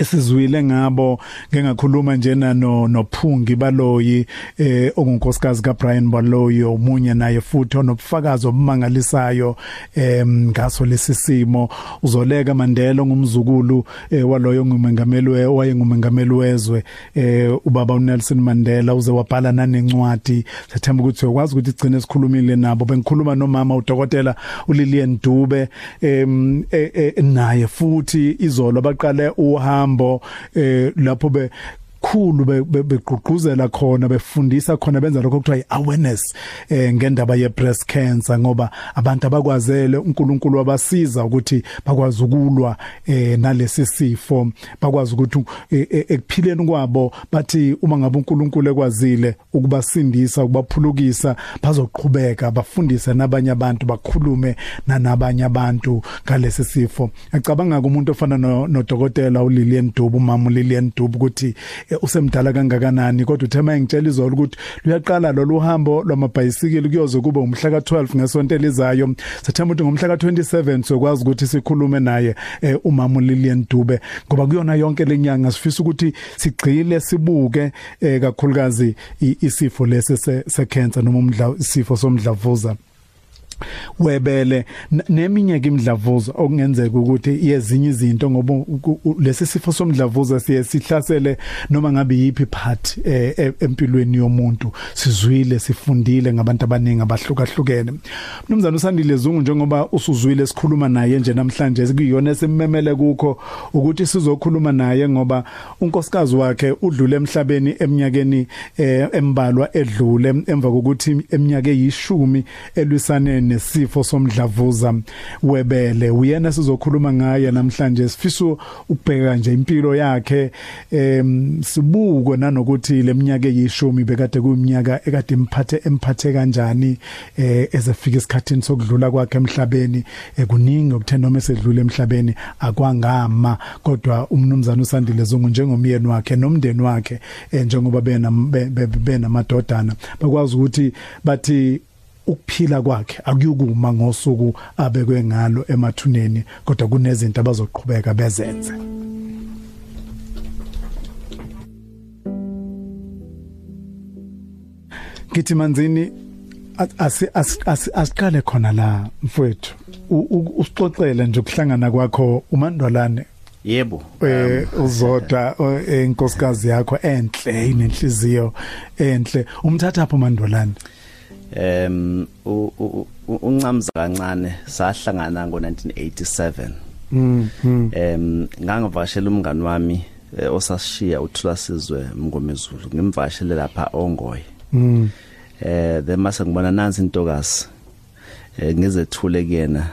esizwile ngabo ngengakhuluma njena no nophungi baloyi eh ongunkosikazi kaBrian Baloyi omunye naye futhi onobufakazi obumangalisayo em ngaso lesisimo uzoleka Mandela ngumzukulu eh, waloyo ngumengameli we- wayengumengameli wezwe eh ubaba uNelson Mandela uze wabhala nanencwadi. Sethemba ukuthi uyakwazi ukuthi igcine sikhulumile nabo. Bengikhuluma nomama udokotela uLilian Dube em eh, eh, naye futhi izolo baqale uhambo. Eh lapho be khulu be- be- begqugquzela khona befundisa khona benza lokho kuthiwa iawareness eh ngendaba ye breast cancer ngoba abantu abakwazele uNkulunkulu wabasiza ukuthi bakwazi ukulwa eh nalesi sifo. Bakwazi ukuthi eh, eh, ekuphileni kwabo bathi uma ngabe uNkulunkulu ekwazile ukubasindisa ukubaphulukisa bazoqhubeka bafundise nabanye abantu bakhulume nanabanye abantu ngalesi sifo. Ngicabanga umuntu ofana no no dokotela uLilian Dubu umama uLilian Dubu ukuthi eh, usemdala kangakanani kodwa uthe mayengitshela izolo ukuthi luyaqala lolu hambo lwamabhayisikili kuyoze kube umhla ka12 ngesonto elizayo sethemba ukuthi ngomhla ka27 sokwazi ukuthi sikhulume naye eh, umama uLilian Dube ngoba kuyona yonke lenyanga sifisa ukuthi sigcile sibuke eh, kakhulukazi isifo lesi se cancer noma umdla isifo somdlavuza. Webele neminye ke imidlavuza okungenzeka ukuthi yezinye izinto ngoba lesi sifo somdlavuza siye sihlasele noma ngabe yipi part eh, e- empilweni yomuntu. Sizwile sifundile ngabantu abaningi abahlukahlukene. Mnumzana usandile zungu njengoba usuzwile sikhuluma naye nje namhlanje. Kuyiyona esimmemele kukho ukuthi sizokhuluma naye ngoba unkosikazi wakhe udlule emhlabeni eminyakeni eh, embalwa edlule emva kokuthi eminyaka eyishumi elwisane nesifo somdlavuza webele uyena sizokhuluma ngaye namhlanje sifisa ukubheka nje impilo yakhe em sibuko nanokuthi leminyaka eyishumi bekade kuyiminyaka ekade imphathe emphathe kanjani eh ezefika esikhathini sokudlula kwakhe emhlabeni eh, kuningi okuthena noma esedlule emhlabeni akwangama kodwa umnumzana usandile zungu njengomyeni wakhe nomndeni wakhe eh, njengoba bena be- be- benamadodana bakwazi ukuthi bathi ukuphila kwakhe akuyukuma ngosuku abekwe ngalo emathuneni kodwa kunezinto abazoqhubeka bezenze. Ngithi manzini asi asi- asi- asiqale khona la mfowethu. Usixoxele nje ukuhlangana kwakho umandwalane yebo eh uzodwa eh, inkosikazi yakho enhle inenhliziyo enhle. Umthatha apho mandolane em u- u- u- uncamza kancane sahlangana ngo1987 mhm em ngangivashela umngani wami eh, osashiya uthula sizwe mngomezulu ngimvashele lapha ongoye. Mhm eh then mase ngibona nansi intokazi eh ngizethule kuyena.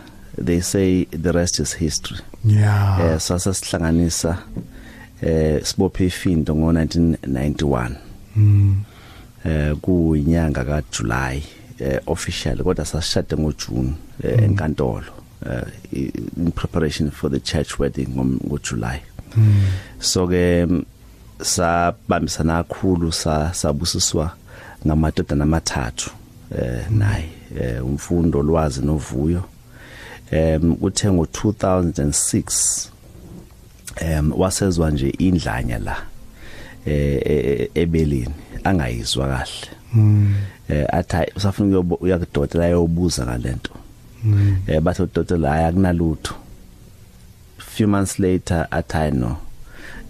They say the rest is history. Yeah. Eh sasa sihlanganisa eh sibophe ifindo ngo1991 mhm eh kuyinyanga kaJuly eh officially kodwa sasishade ngoJune eh, enkantolo eh in preparation for the church wedding ngoJuly so ke mm, sabambisana kakhulu sa sabusiswa ngamadodana amathathu eh naye eh umfundo olwazi novuyo. Em uthe ngo2006 em wasezwa nje indlanya la. Eh eh, ebeleni angayizwa kahle. Eh athi usafuna ukuyobo- uya kudokotela ayobuza ngalento eh bathe udokotela hayi akunalutho. Few months later athi "I no.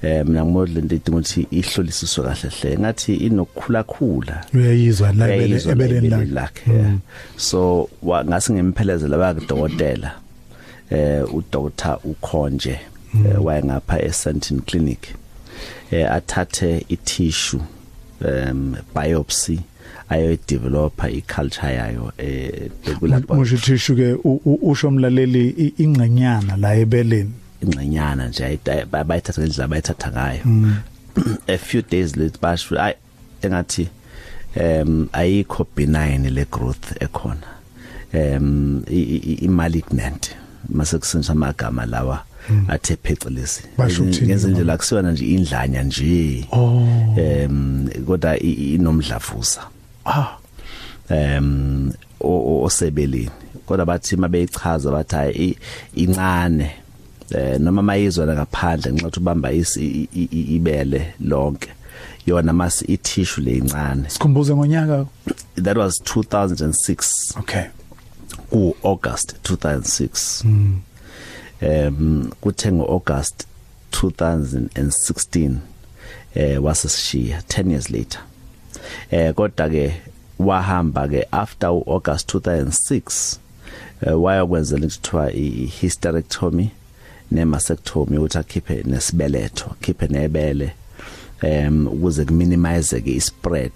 Eh mina ngimodle into idinga ukuthi ihlolisiswe kahle hle. Ngathi inokukhula khula uyayizwa la ebele- Uyayizwa la ebeleni ebeleni lakhe. lakhe yeah. so wa- ngase ngemphelezela bakudokotela. Eh udoktor ukhonje eh, wayengapha eSantin Clinic. Eh athathe itissue um biopsy ayo developer iculture yayo eh bekulapha musho thishu ke u- u- usho umlaleli i- ingcenyana la ebeleni. Ingcenyana nje ayi- bayithatha ngendlela bayithatha ngayo. A few days later basho ay engathi um ayikho benign le growth ekhona. Um i malignant mase kusenza amagama lawa. Athe phecelezi. Basho ukuthini ngenze nje noma? la kusiwana nje indlanya nje. Oh. um kodwa i- inomdlavuza. Ah. Um o- o- osebeleni. Kodwa bathi mabeyichaza bathi hayi i- incane. Eh noma mayizwa la ngaphandle nxa uthi ubamba isi- i- i- i- ibele lonke. Yona masi i tissue le incane. Sikhumbuze ngonyaka that was 2006 okay. Ku August 2006 um kuthe ngo August 2016 eh waseshiya 10 years later. Eh kodwa ke wahamba ke after u August 2006 eh wayokwenzela into kuthiwa i hysterectomy ne mastectomy ukuthi akhiphe nesibeletho akhiphe nebele um ukuze kuminimize ke ispread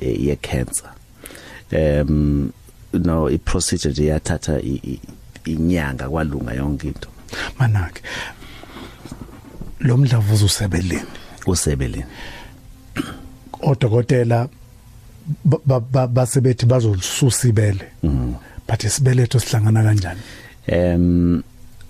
eh, ye cancer um no i procedure nje yathatha i- i- inyanga kwalunga yonke into. Manake lo mdlavuza usebeleni usebeleni odokotela ba- ba- ba- basebethi bazolisusa ibele but isibeletho sihlangana kanjani? Um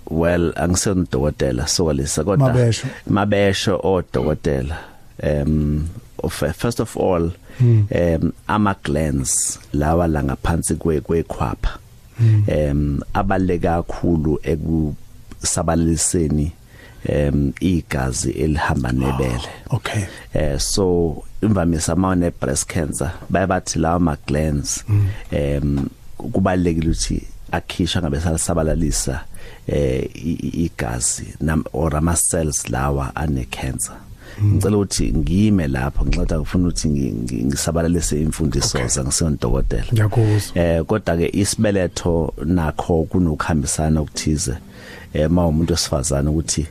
well angisona udokotela sokalisa kodwa Mabesho. mabesho odokotela. Um of first of all um ama glands lawa la ngaphansi kwe kwekhwapha. Um abaleka kakhulu ekusabalaliseni um igazi elihamba nebele. Okay. Eh so imvamisa uma une breast cancer bayabathi lawa ma glands em kubalekile ukuthi akhishwa ngabe salisabalalisa eh i- i- igazi nam or ama cells lawa ane cancer ngicela ukuthi ngime lapho nginceda ngifuna ukuthi ngi- ngi- ngisabalalise imfundiso Okay. zangisona dokotela ngiyakuzwa. Eh kodwa ke isibeletho nakho kunokuhambisana okuthize eh ma umuntu osifazana ukuthi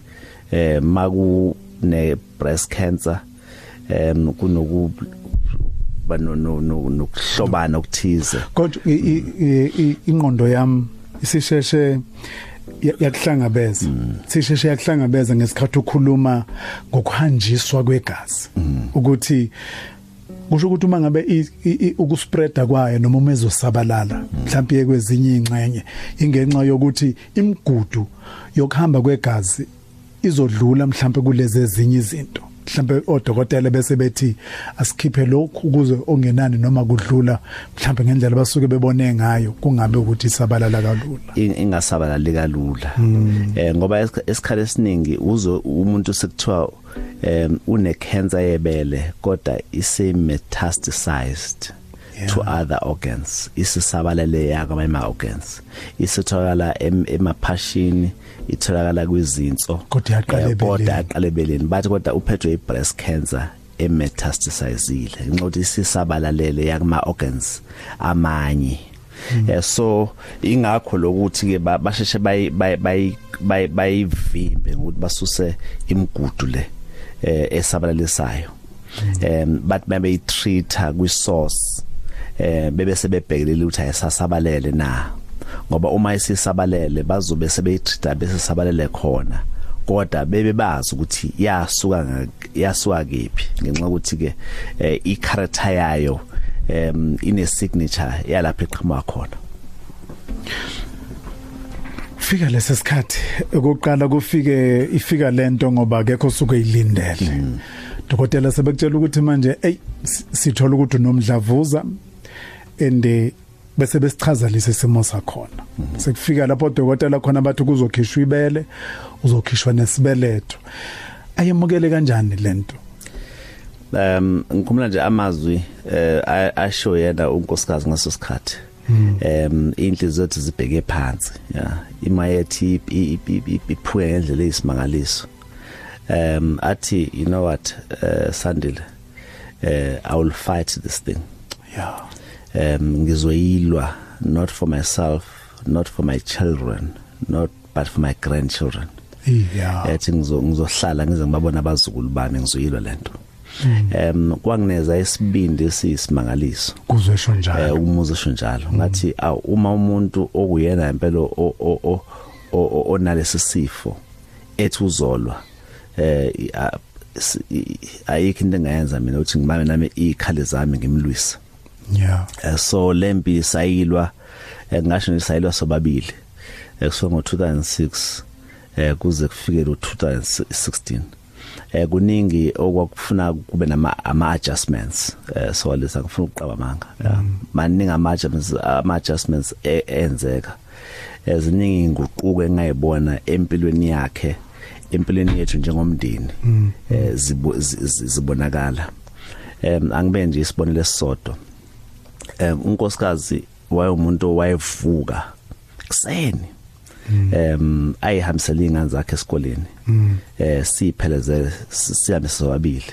eh maku ne breast cancer em kunoku bano no no nokuhlobana okuthize. Kodwa ingqondo yami isisheshe yakuhlangabeza. Sisheshe yakuhlangabeza ngesikhathi ukhuluma ngokuhanjiswa kwegazi. Ukuthi kusho ukuthi uma ngabe ukuspreada kwayo noma uma ezosabalala mhlawumbe kwezinye ingxenye ingenxa yokuthi imigudu yokuhamba kwegazi izodlula mhlawumbe kulezi ezinye izinto. Mhlawumbe odokotela bese bethi asikhiphe lokhu ukuze ongenani noma kudlula mhlawumbe ngendlela basuke bebone ngayo kungabe ukuthi isabalala kalula. In- ingasabalali kalula. Eh ngoba esikha- esikhathi esiningi uzo umuntu sekuthiwa em une cancer yebele kodwa ise metastasized to other organs. Isisabalele yakwamanye ama organs isitholakala em- emaphashini itholakala kwizinso. Kodwa yaqala eh, ebeleni. kodwa yaqala ebeleni. Bathi kodwa uphethwe i-breast cancer emetastasizile. Ngokuthi isisabalalele yakuma organs amanye eh so ingakho lokuthi ke ba- basheshe bayi bayi- bayi- bayi- bayivimbe ngokuthi basuse imigudu le eh esabalalisayo. Em but babe treata kwi source eh bebe sebebhekelele ukuthi ayisasabalele na. Ngoba uma isisabalele bazobe sebeyitreata bese sabalele khona. Kodwa bebe bazi ukuthi yasuka yasuka kephi ngenxa ukuthi ke eh, i character yayo em ine signature yalapha eqhamuka khona. Fika lesesikhathi ukuqala kufike ifika lento ngoba akekho suke yilindele dokotela sebekutshela ukuthi manje ey si- sithola ukuthi unomdlavuza ende bese besichazalisa isimo sakhona. Sekufika lapho dokotela khona bathi kuzokhishwa ibele uzokhishwa nesibeletho ayemukele kanjani lento um ngikhumula nje amazwi eh a- asho yena unkosikazi ngaso sikhathi. Um inhliziyo zethu zibheke phansi ya. Imayethi iphuke ngendlela eyisimangaliso um athi you know what uh, sandile uh, i will fight this thing. Yeah um ngizoyilwa not for myself not for my children not but for my grandchildren. Yeah ethi ngizo ngizohlala ngize ngibabona abazukulu bami ngizoyilwa lento em kwangineza isibindi esiyisimangaliso. Kuzwesho eh njalo umuzo sho njalo ngathi aw uma umuntu okuyena impela o- o- o- o- onalesi sifo ethi uzolwa eh i- a- s- i- ayikho into engayenza mina ukuthi ngimame nami ikhali zami ngimlwisa yeah. Eh, so lempi sayilwa eh, ngasho nje sayilwa sobabili. Eh, kusuka ngo2006 eh kuze kufike lo2016 eh kuningi okwakufuna kube nama ama adjustments eh so lesa ngifuna ukuqaba manga yeah. maningi ama adjustments ama adjustments enzeka eziningi inguquko engayibona empilweni yakhe empilweni yethu njengomndeni. Eh zi- zi- zibonakala. Em angibe nje isibonelo esisodwa. Em unkosikazi wayeumuntu owayevuka kuseni. Em ayihambisela ingane zakhe esikoleni. Eh sipheleze sihambe sobabili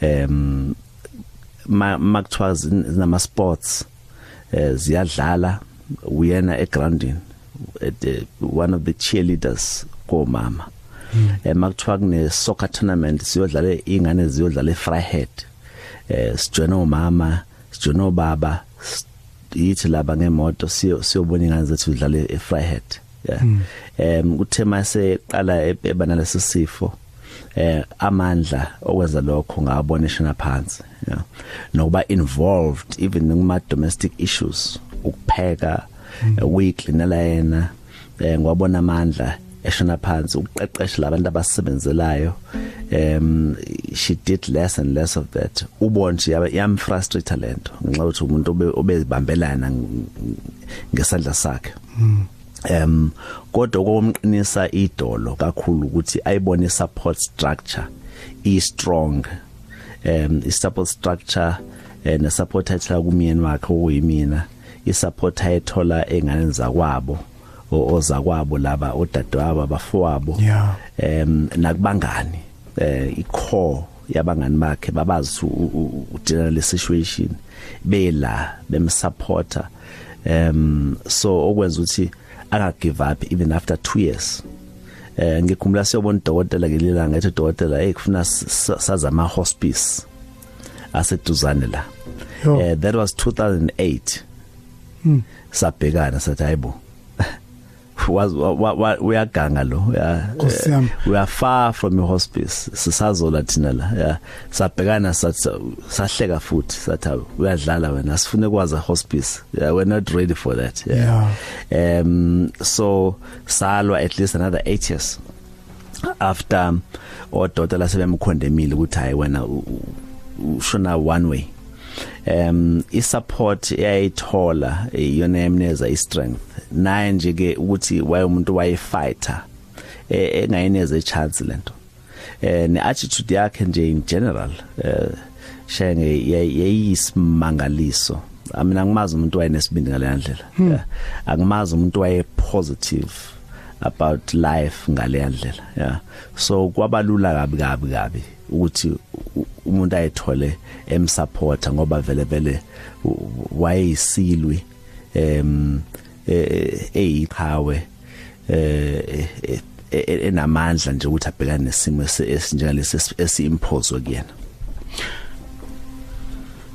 em ma makuthiwa zin- zinama sports eh ziyadlala. Uyena egroundini at the, one of the cheerleaders komama. Eh makuthiwa kune soccer tournament siyodlala ingane ziyodlala eFryhead eh sijoina umama sijoina ubaba s- yithi laba ngemoto siyo siyobona ingane zethu zidlala eFryhead yeah em kuthe mase qala e- ebana lesifo eh amandla okwenza lokho ngabonishana phansi yeah nokuba involved even kuma domestic issues ukupheka ukuyiklinela yena eh ngwabona amandla eshona phansi ukuqeqesha labantu abasebenzelayo. Um she did less and less of that. Ubone nje yam frustrate lento ngenxa yokuthi umuntu obe- obezibambelana ng- ngesandla sakhe. Um kodwa okumqinisa idolo kakhulu ukuthi ayibone support structure i strong um i support structure eh, ne support ayithola kumyeni wakhe okuyimina i support ayithola engane zakwabo. O- ozakwabo laba odadewabo abafowabo. Yeah. em nakubangani eh icore yabangani bakhe babazi udila le situation bela bemsupporta em so okwenza ukuthi anga give up even after 2 years. Eh ngikhumbula siyobona udokotela ngelila ngathi udokotela hey kufuna s- s- saza ama hospice aseduzane la. Yo. eh that was 2008 sabhekana sathi hayibo was wa- wa- wa- uyaganga lo yeah Nkosi yami. we are far from a hospice. Sisazola thina la yeah sabhekana sathi sahleka futhi sathi "Hawu, uyadlala wena asifune kwaza hospice yeah we're not ready for that yeah, um so salwa at least another 8 years after odokotela sebemkhondemile ukuthi hayi wena u- u- ushona one way. Um isupport eyayithola iyona emneza istrength. Naye nje ke ukuthi waye umuntu wayefighter eh, engayineza ichance lento eh ne attitude yakhe nje in general eh shenge yayisimangaliso mina ngimazi umuntu wayenesibindi ngale ndlela. Yeah. angimazi umuntu waye positive about life ngale ndlela yeah so kwabalula kabi kabi kabi. Ukuthi umuntu ayithole emsupporta ngoba vele vele wayeyisilwi em eh, eyiqhawe eh enamandla nje ukuthi abhekane nesimo esi- esinjengalesi esi- esiimphozwe kuyena.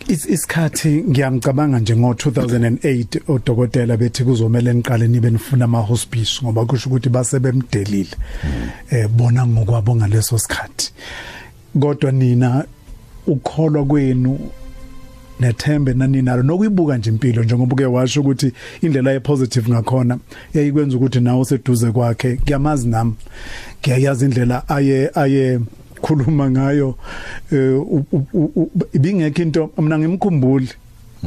Is- isikhathi ngiyamcabanga nje ngo 2008 odokotela bethi kuzomela niqale nibe nifuna ama hospice ngoba kusho ukuthi basebemdelile eh bona ngokwabo ngaleso sikhathi. Kodwa nina ukholwa kwenu nethembe naninalo nokuyibuka nje impilo njengoba uke washo ukuthi indlela ye positive ngakhona yayikwenza ukuthi nawe useduze kwakhe. Kuyamazi nami ngiyayazi indlela aye aye khuluma ngayo. Eh, u- u- u- u- ibingekho into mina ngimkhumbuli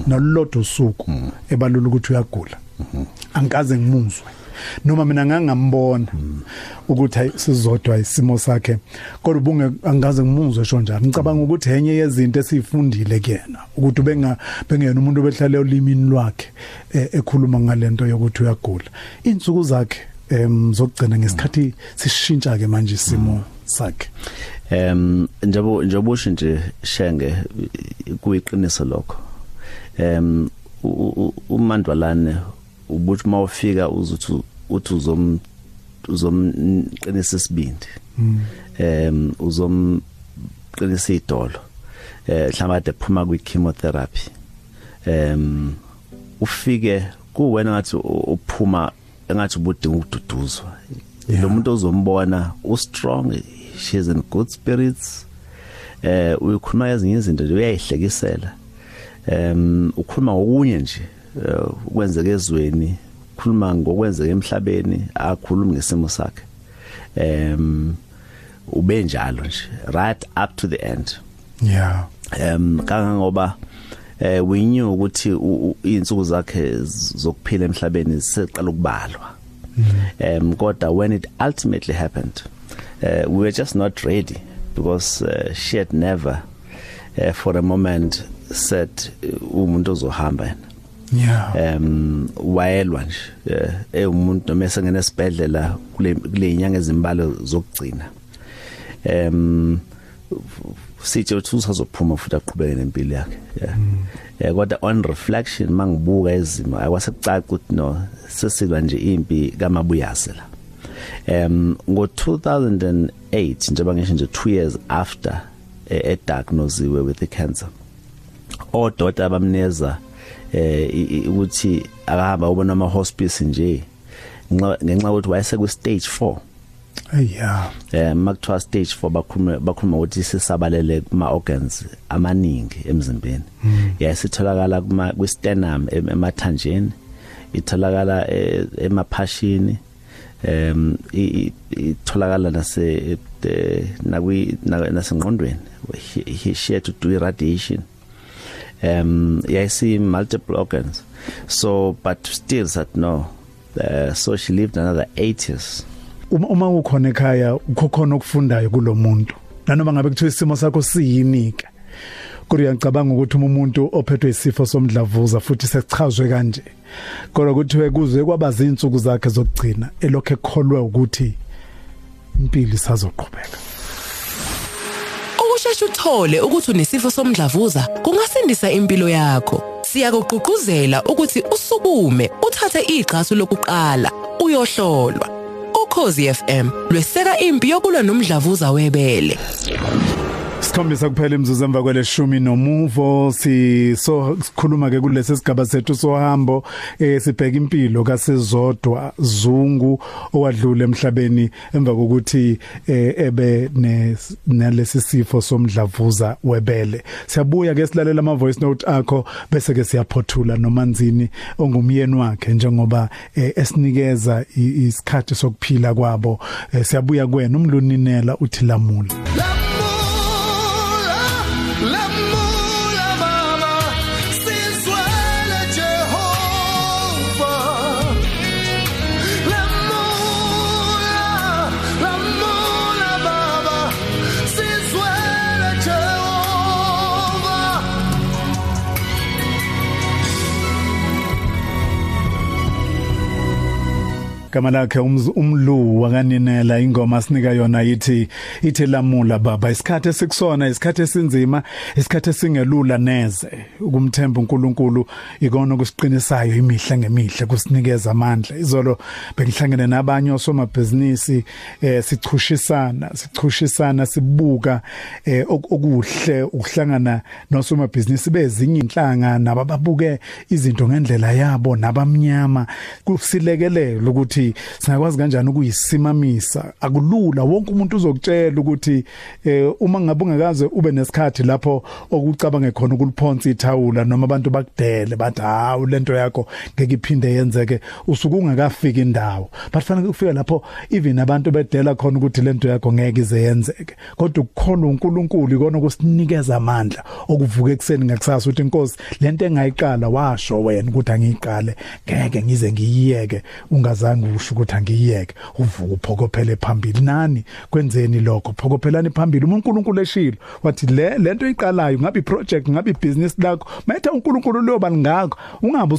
nalolodwa usuku ebalula ukuthi uyagula. Angikaze ngimuzwe. Noma mina ngangambona ukuthi hayi sizodwa isimo sakhe. Kodwa ubunge angikaze ngimuzwe sho njalo. Ngicabanga ukuthi enye yezinto esifundile kuyena ukuthi benga bengena umuntu obehlale olimini lwakhe eh, ekhuluma ngalento yokuthi uyagula. Insuku zakhe em zokugcina ngesikhathi sishintsha ke manje isimo sakhe. Em njengoba usho nje shenge kuyiqiniso lokho. Em umandwalane ubuthi mawufika uzuthi uthi uzom uzomqinisa isibindi em uzomqinisa idolo eh mhlawumbe ade phuma kwi chemotherapy em ufike kuwena ngathi uphuma engathi ubudinga ukududuzwa. Lo muntu ozombona u strong she is in good spirits eh uyikhuluma ezinye izinto nje uyayihlekisela em ukhuluma ngokunye nje. Eh, ukwenzeka ezweni ukhuluma ngokwenzeka emhlabeni akhuluma ngesimo sakhe. Em ube njalo nje right up to the end. Yeah. Em kangangoba eh we knew ukuthi insuku zakhe zokuphila emhlabeni seqala ukubalwa. Um kodwa when it ultimately happened uh, we were just not ready because uh, she had never uh, for a moment said umuntu ozohamba yena. Yeah. Um wayelwa nje eh umuntu noma esengena esibhedlela kule kule inyanga ezimbalo zokugcina. Um sithi uthi usazophuma futhi aqhubeke nempilo yakhe yeah eh kodwa on reflection mangibuka izimo akwasekucaca ukuthi no sesilwa nje impi kamabuyase la. Um ngo 2008 njengoba ngisho nje 2 years after e diagnosed with the cancer odota abamneza eh ukuthi akahamba ubona ama hospice nje ngenxa ukuthi wayese ku stage 4 yeah eh makuthiwa stage 4 bakhuluma bakhuluma ukuthi sisabalele kuma organs amaningi emzimbeni. Yayisitholakala kuma ku sternum emathanjeni itholakala emaphashini em itholakala nase nakwi nasengqondweni she had to do irradiation. Um yayisi multiple organs. So but still said no. Uh, so she lived another 8 years. Uma uma ukhona ekhaya ukhokhona okufundayo kulomuntu nanoma ngabe kuthiwa isimo sakho siyinike kodwa uyacabanga ukuthi umuntu ophethwe isifo somdlavuza futhi sesichazwe kanje kodwa kuthiwe kuze kwaba zinsuku zakhe zokugcina elokho ekholwa ukuthi impilo isazoqhubeka. Ukusheshe uthole ukuthi unesifo somdlavuza kungasindisa impilo yakho. Siyakuqhuquzela ukuthi usukume uthathe iqhasu lokuqala uyohlolwa. Ukhozi FM lweseka impi yokulwa nomdlavuza webele. Sikhombisa kuphela imzuzu emva kweleshumi nomuvo. Siso sikhuluma ke kulesi sigaba sethu sohambo eh sibheka impilo kasezodwa Zungu owadlula emhlabeni emva kokuthi eh, ebe nalesi sifo somdlavuza webele. Siyabuya ke silalela ama voice note akho bese ke siyaphothula nomanzini ongumyeni wakhe njengoba eh, esinikeza isikhathi sokuphila kwabo. Eh, siyabuya kwena umluninela uthi lamula. Gama lakhe umlu wakaninela ingoma sinika yona yithi ithi lamula baba isikhathi esikusona isikhathi esinzima isikhathi esingelula neze. Ukumthemba uNkulunkulu ikona kusiqinisayo imihla ngemihle kusinikeza amandla. Izolo bengihlangene nabanye osomabhizinisi eh sichushisana sichushisana sibuka eh okuhle ukuhlangana nosomabhizinisi bezinye inhlanga nabababuke izinto ngendlela yabo nabamnyama. Kusilekelela ukuthi ukuthi singakwazi kanjani ukuyisimamisa. Akulula wonke umuntu uzokutshela ukuthi eh uma ngabe ungakaze ube nesikhathi lapho okucabanga khona ukuliphonsa ithawula noma abantu bakudele bathi hawu lento yakho ngeke iphinde yenzeke usuku ungakafika indawo. Bafanele ukufika lapho even abantu bedela khona ukuthi lento yakho ngeke ize yenzeke. Kodwa ukukhona uNkulunkulu ikona kusinikeza amandla okuvuka ekseni ngakusasa ukuthi inkosi lento engayiqala washo wena ukuthi angiyiqale ngeke ngize ngiyiyeke ungazange usho ukuthi angiyeke uvuka uphokophele phambili. Nani? Kwenzeni lokho? Phokophelani phambili. uNkulunkulu eshilo wathi le lento iqalayo ngabe iproject ngabe ibusiness lakho mayitha uNkulunkulu lo balingakho ungabe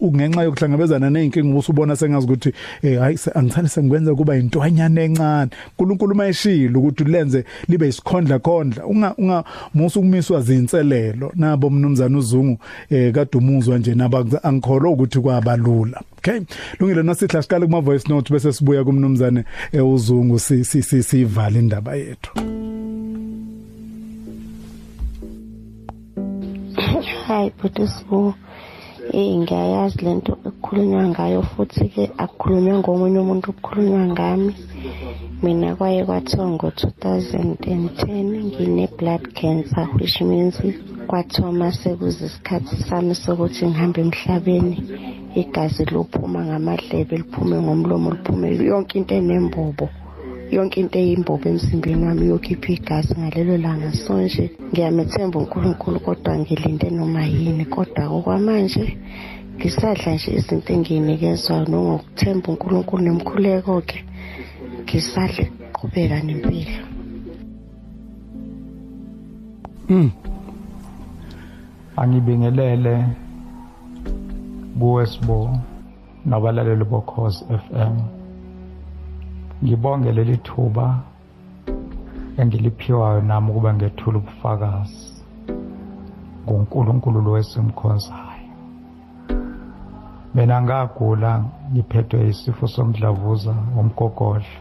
ungenxa yokuhlangabezana nezinkinga usubona sengazi ukuthi eh hayi angithani sengikwenza kuba intwanyana encane. uNkulunkulu mayeshilo ukuthi lenze libe isikhondla khondla unga unga musu kumiswa zinselelo. Nabo mnumzana uzungu eh kade umuzwa nje naba angikholwa ukuthi kwabalula okay. Lungile nasihla siqala kuma voice note bese sibuya kumnumzane euzungu si si sivala indaba yethu. Hi Budusibu Eh ngiyayazi lento ekukhulunywa ngayo futhi ke akukhulunywa ngomunye umuntu okukhulunywa ngami. Mina kwaye kwathiwa ngo-2010 ngine-blood cancer which means kwathiwa mase kuzisikhathi sami sokuthi ngihambe emhlabeni igazi lophuma ngamadlebe liphume ngomlomo liphume yonke into enembobo yonke into eyimbobo emzimbeni wami yokhipha igazi ngalelo langa so nje ngiyamethemba unkulunkulu kodwa ngilinde noma yini. Kodwa okwamanje ngisadla nje izinto engiyinikezwayo nongokuthemba unkulunkulu nemkhuleko-ke. Ngisadle qhubeka nempilo. Angibingelele kuwe sibo nabalaleli bokhozi FM ngibonge leli thuba engiliphiwayo nami ukuba ngethule ubufakazi ngoNkulunkulu lo esimkhonzayo mina ngagula ngiphethwe isifo somdlavuza womgogodla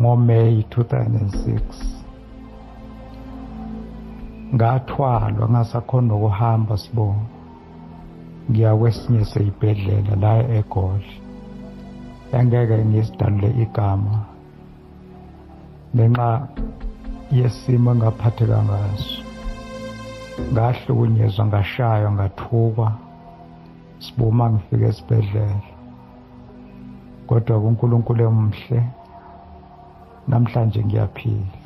ngoMay 2006 ngathwalwa ngasakhona ukuhamba sibona ngiya kwesinye seyibhedlela la eGoli. Engeke ngisidalule igama. Ngenxa yesimo engaphatheka ngaso ngahlukunyezwa ngashaywa ngathukwa sibuma ngifike esibhedlela. Kodwa kuNkulunkulu emhle namhlanje ngiyaphila.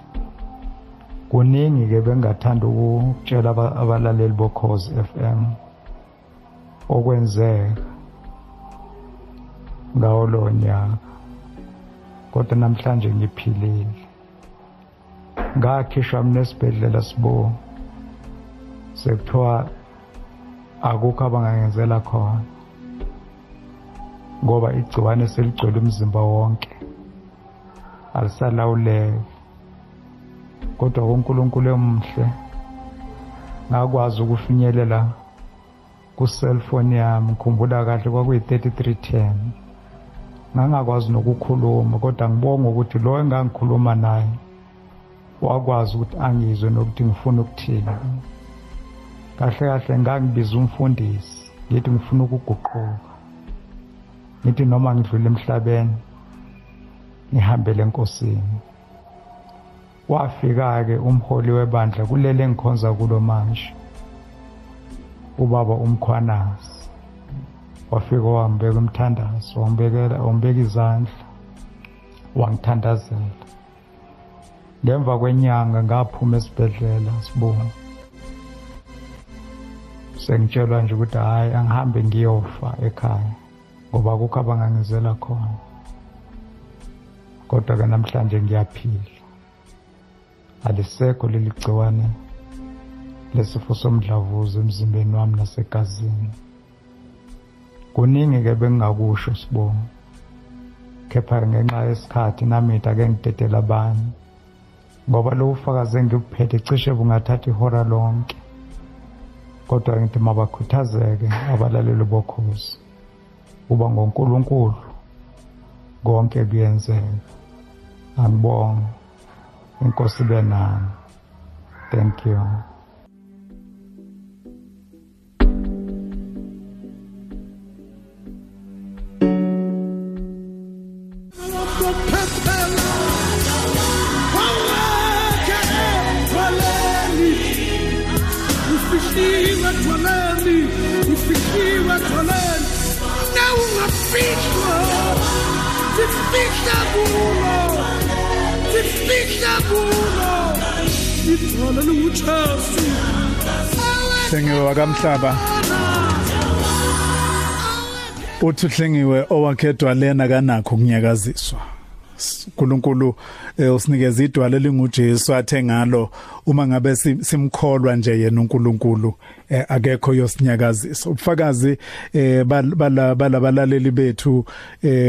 Kuningi ke bengathanda ukutshela abalaleli bokhozi FM okwenzeka ngawo lo nyaka kodwa namhlanje ngiphilile. Ngakhishwa mina esibhedlela sibo. Sekuthiwa akukho abangangenzela khona ngoba igciwane seligcwele umzimba wonke. Alisalawuleki kodwa uNkulunkulu emhle ngakwazi ukufinyelela ku cellphone yami ngikhumbula kahle kwakuyi 3310 ngangakwazi nokukhuluma kodwa ngibonga ukuthi lo engangikhuluma naye wakwazi ukuthi angizwe nokuthi ngifuna ukuthini. Kahle kahle ngangibiza umfundisi ngithi ngifuna ukuguquka. Ngithi noma ngidlule emhlabeni ngihambele enkosini. Wafika-ke umholi webandla kulele engikhonza kulo manje ubaba umkhwanazi. Wafika wangibeka umthandazo wangibekela wangibeka izandla wangithandazela. Ngemva kwenyanga ngaphuma esibhedlela sibona. Sengitshelwa nje ukuthi hhayi angihambe ngiyofa ekhaya ngoba kukho abangangizela khona. Kodwa-ke namhlanje ngiyaphila. Alisekho leli gciwane lesifo somdlavuza emzimbeni wami nasegazini. Kuningi-ke bengingakusho sibonga kepha ngenxa yesikhathi namida ake ngidedela abanye. Ngoba lo ufakazi engibuphethe cishe bungathatha ihora lonke. Kodwa ngithi mabakhuthazeke abalaleli bokhozi. Uba ngonkulunkulu konke kuyenzeka. Angibonga inkosi ibe nami. Thank you. Idwala lunguJesu. Hlengiwe wakamhlaba. Uthi hlengiwe owakhedwa lena kanakho kunyakaziswa uNkulunkulu eh, usinikeza idwala elinguJesu athe ngalo uma ngabe sim- simkholwa nje yena uNkulunkulu eh, akekho yosinyakazisa. Ubufakazi eh, bal- bala balabalaleli bethu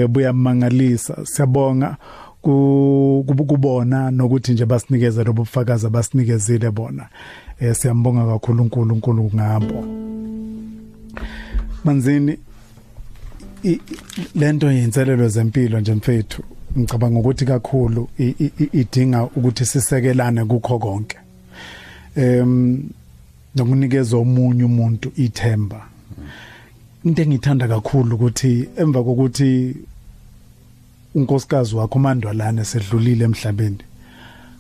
buyamangalisa siyabonga. Kubona nokuthi nje basinikeze lobo bufakazi abasinikezile bona. Eh siyambonga kakhulu uNkulunkulu ngabo manzini lento yinselelo zempilo nje mfethu ngicabanga ukuthi kakhulu idinga ukuthi sisekelane kukho konke. Em nokunikeza omunye umuntu ithemba. Into engithanda kakhulu ukuthi emva kokuthi unkosikazi wakho uMandwalane sedlulile emhlabeni.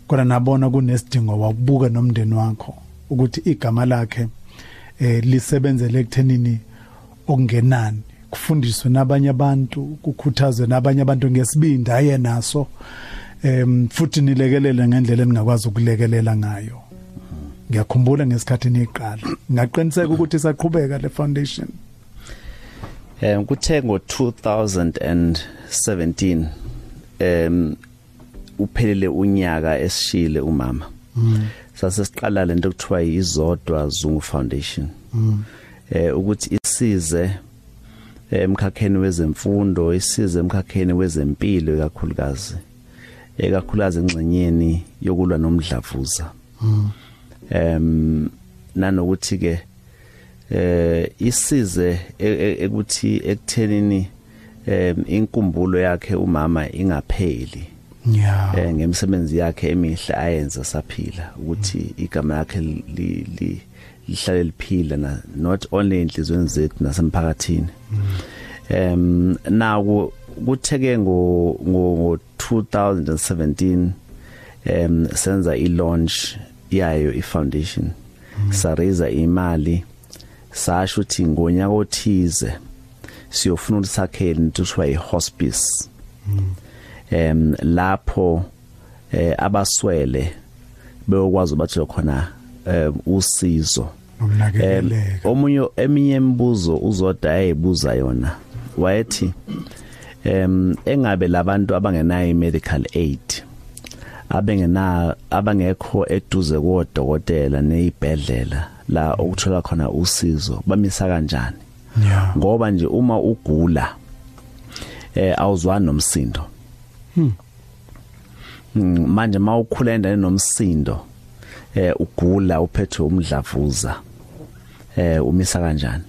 Kodwa nabona kunesidingo wakubuka nomndeni wakho ukuthi igama lakhe eh lisebenzele ekuthenini okungenani. Kufundiswe nabanye abantu kukhuthazwe nabanye abantu ngesibindi aye naso em futhi nilekelele ngendlela eningakwazi ukulekelela ngayo. Ngiyakhumbula ngesikhathi niqala ngaqiniseka ukuthi saqhubeka le foundation. Um kuthe ngo 2017 um uphelele unyaka esishile umama. Sase siqala lento kuthiwa izodwa Zungu Foundation. Eh ukuthi isize emkhakheni wezemfundo, isize emkhakheni wezempilo kakhulukazi. Ekakhulukazi engxenyeni yokulwa nomdlavuza. Em nanokuthi ke eh isize ekuthi ekuthenini em inkumbulo yakhe umama ingapheli. Yeah eh ngemisebenzi yakhe emihle ayenza saphila ukuthi igama lakhe li li lihlale liphila na not only enhlizweni zethu nasemphakathini. Em nawo kutheke ngo ngo 2017 em senza i launch yayo i foundation sareza imali sasho ukuthi ngonyaka othize siyofuna ukusakhela into kuthiwa i-hospice. Em lapho eh abaswele beyokwazi bathola khona eh usizo. Nokunakekeleka. Omunye eminye imibuzo uzoda ayibuza yona wayethi em engabe labantu abangenayo medical aid abengena abangekho eduze kodokotela nezibhedlela la okuthola khona usizo bamisa kanjani? Yeah. Ngoba nje uma ugula eh awuzwani nomsindo. Hmm. Manje mawukhula endaweni nomsindo eh ugula uphethwe umdlavuza eh umisa kanjani?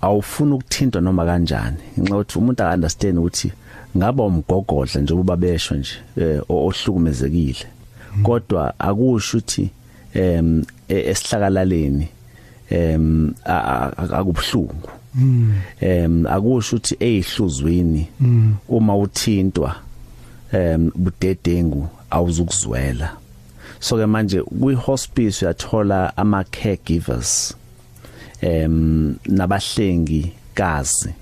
Awufuna ukuthintwa noma kanjani? Ngenxa ukuthi umuntu aka understand ukuthi ngaba umgogodla nje kuba besho nje eh, ohlukumezekile. Kodwa akusho ukuthi em esihlakalaleni em akubhlungu em akusho ukuthi ezihluzwini uma uthintwa em budedengu awuzukuzwela. So ke manje kwi hospice uyathola ama caregivers em nabahlengi kazi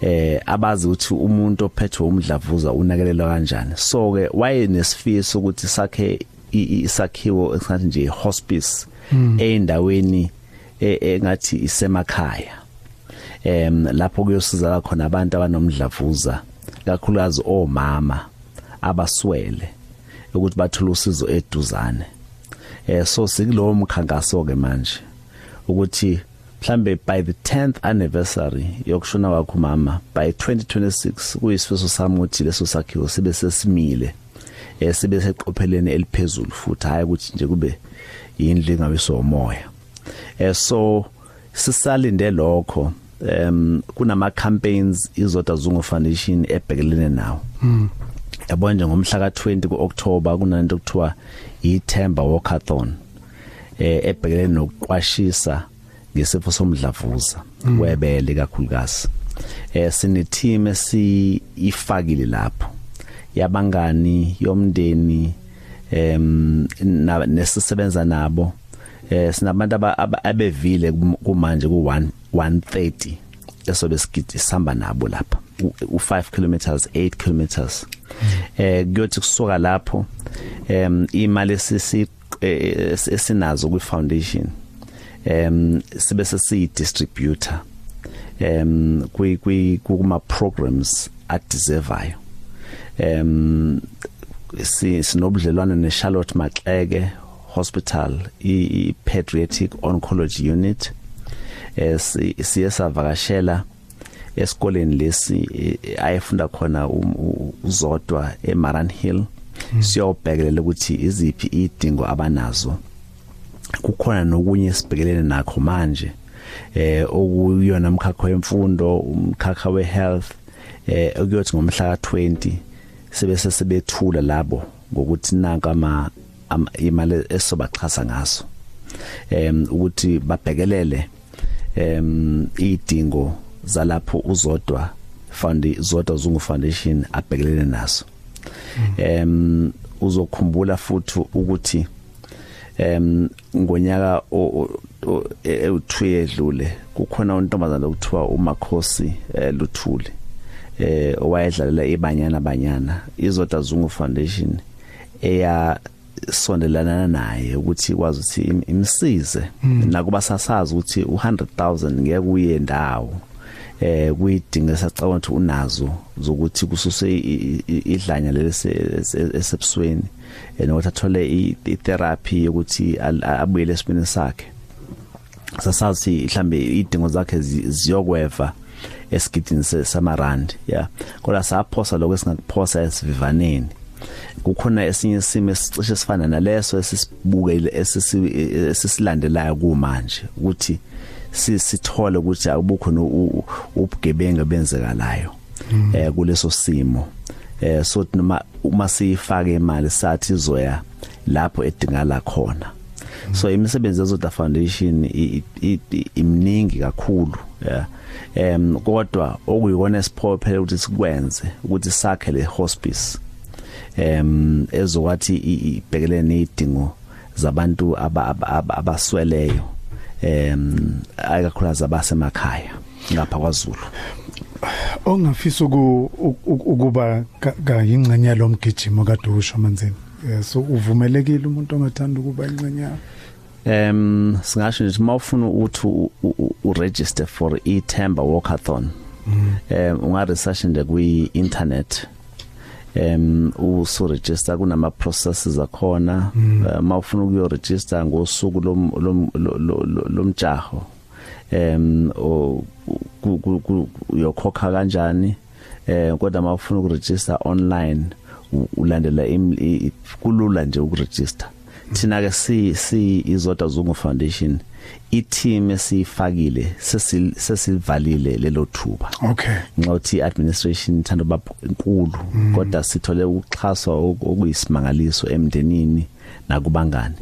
eh abazi ukuthi umuntu ophethwe umdlavuza unakelelwa kanjani. So ke waye nesifiso ukuthi sakhe isakhiwo esingathi nje hospice endaweni e- engathi isemakhaya. Em lapho kuyosiza khona abantu abanomdlavuza kakhulukazi omama abaswele ukuthi bathole usizo eduzane. Eh so sikulowo mkhankaso ke manje ukuthi mhlambe by the 10th anniversary yokushona kwakho mama by 2026 kuyisifiso sami ukuthi leso sakhiwo sibe sesimile eh sibe seqopheleni eliphezulu futhi hayi ukuthi nje kube yindlu engabiso umoya eh so sisalinde lokho em kunama campaigns izodwa Zungu Foundation ebhekelene nawo. Yabona nje ngomhla ka20 kuOctober kunanto kuthiwa iThemba Walkathon eh ebhekelene nokuqwashisa ngesifo somdlavuza webele kakhulukazi. Eh sine team esifakile lapho. Yabangani yomndeni em na- nesisebenza nabo. Eh sinabantu aba- aba- abevile kum- kumanje ku1 130 esobe sigidi sihamba nabo lapha. U5 km 8 km eh kuyothi kusuka lapho em imali esisi eh, esinazo kwi foundation em sibe sesiyi distributor em kwi kwi kuma programs adeservayo em si sinobudlelwane ne Charlotte Maxeke Hospital i i pediatric oncology unit. Eh si- siye savakashela esikoleni lesi eh, ayefunda khona uzodwa eMaran Hill. Siyobhekelela ukuthi iziphi idingo abanazo. Kukhona nokunye esibhekelene nakho manje eh okuyona umkhakha wemfundo umkhakha wehealth eh okuyothi ngomhla ka20 sebese sebethula labo ngokuthi nanka ama imali esobaxhasa ngaso. Em ukuthi babhekelele em idingo zalapho uzodwa fund zodwa zungu foundation abhekelele naso. Em uzokhumbula futhi ukuthi em ngonyaka u2 edlule kukhona untombazana okuthiwa uMakhosi eh, Luthuli. Eh owayedlalela ibanyana banyana izodwa zungu foundation eya sondelana naye ukuthi ikwazi ukuthi imsize. Nakuba sasazi ukuthi u100000 ngeke kuye ndawo eh kuyidinga sacabanga ukuthi unazo zokuthi kususe idlanya lesebusweni enokuthi athole itherapy yokuthi abuyele esipini sakhe. Sasazi mhlambe idingo zakhe ziyokweva. Esigidini samarand yeah kodwa saphosa lokho esingakuphosa esivivaneni. Kukhona esinye isimo esicishe sifana naleso esisibukele esisilandelayo kumanje ukuthi sithole ukuthi akubukho ubugebenga benzekalayo eh kuleso simo. Eh so noma uma sifake imali sathi izoya lapho edingala khona. So imisebenzi yezoda foundation iminingi kakhulu yeah em kodwa okuyikona esiphophele ukuthi sikwenze ukuthi sakhe le hospice. Em ezokwathi ibhekelene nezidingo zabantu abasweleyo em ayikakhulaza abasemakhaya ngapha kwaZulu. Ongafisa ukuba kayingcenye lo mgijimo kadusho manzini so uvumelekile umuntu ongathanda ukuba ingcenye em singasho nje mawufuna ukuthi u register for iThemba walkathon em unga research nje kwi internet em uso register kunama processes akhona mawufuna ukuyo register ngosuku lomjaho. Em uyokhokha kanjani? Eh kodwa mawufuna ukuregister online ulandela kulula nje ukuregister thina ke si si izodwa zungu foundation i-team esifakile sesivalile lelo thuba. Okay. Ngokuthi administration ithanda baba enkulu kodwa sithole ukuxhaswa okuyisimangaliso emndenini nakubangani.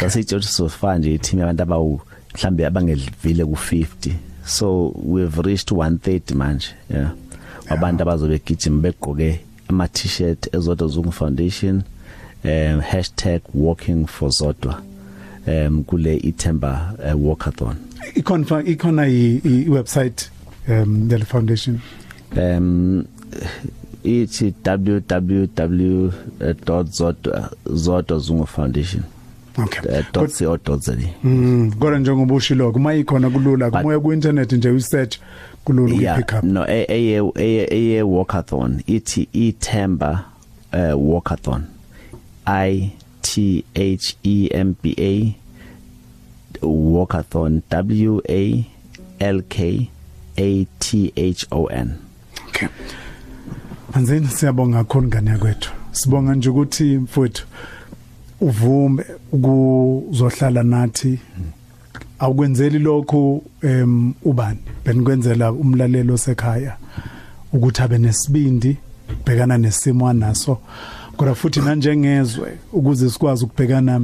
Sasitshothi sofa nje i-team yabantu abawu mhlambe abangedlile ku50 so we've reached 130 manje yeah. Abantu abazobe gijima begqoke ama t-shirt ezodwa zungu foundation. Um #walking for zodwa. Um kule ithemba uh, walkathon. Ikhona ikhona i website um the foundation? Um ithi www.zodwa.zungu okay .co.za mm kodwa njengoba ushilo kuma ikhona kulula kumoya ku internet nje u search kulula ukupick up. no eye eye walkathon. Ithi ithemba uh, walkathon. I T H E M B A walkathon W A L K A T H O N. Okay. Manzeni siyabonga kakhulu ngane yakwethu. Sibonga nje ukuthi mfowethu uvume ukuzohlala nathi. Awukwenzeli lokho em ubani? Benikwenzela umlalelo sekhaya ukuthi abe nesibindi bhekana nesimo anaso. Kodwa futhi nanjengezwe ukuze sikwazi ukubhekana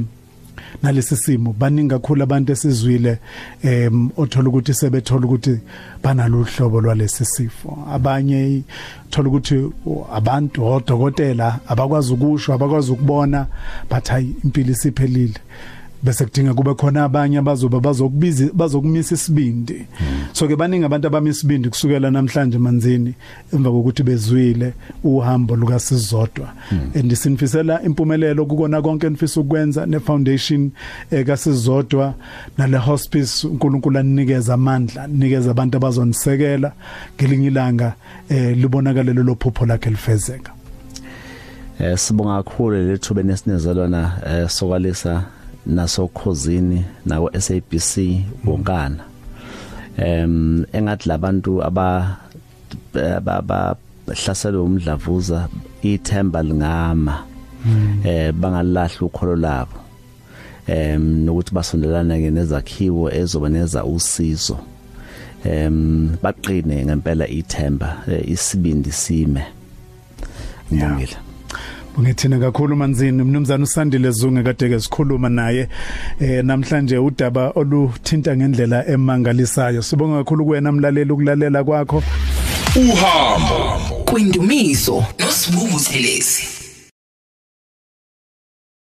nalesi simo baningi kakhulu abantu esizwile em othola ukuthi sebethola ukuthi banalo uhlobo lwalesi sifo. Abanye thola ukuthi abantu odokotela abakwazi ukusho abakwazi ukubona bathi impilo isiphelile. Bese kudinga kube khona abanye abazoba bazokubiza bazokumisa isibindi. So ke baningi abantu abamisa isibindi kusukela namhlanje manzini emva kokuthi bezwile uhambo luka sizodwa and sinifisela impumelelo kukona konke enifisa ukwenza ne foundation ekasizodwa nale hospice uNkulunkulu anikeza amandla nikeza abantu abazonisekela. Ngelinye ilanga eh libonakala lo phupho lakhe lifezeka eh sibonga kakhulu lethuba nesinezelwana eh sokwalisa nasokhozini nawo SABC wonkana em engathi labantu aba abahlaselwe umdlavuza ithemba lingama. Eh bangalahla ukholo labo. Em nokuthi basondelana ke nezakhiwo ezoba neza usizo. Em baqine ngempela ithemba isibindi sime. Ngibongile. Ngithina kakhulu manzini. Mnumzana uSandile Zungu kade ke sikhuluma naye. Eh namhlanje udaba oluthinta ngendlela emangalisayo. Sibonga kakhulu kuwena mlaleli ukulalela kwakho. Uhambo. Kwindumiso nosibungu thelezi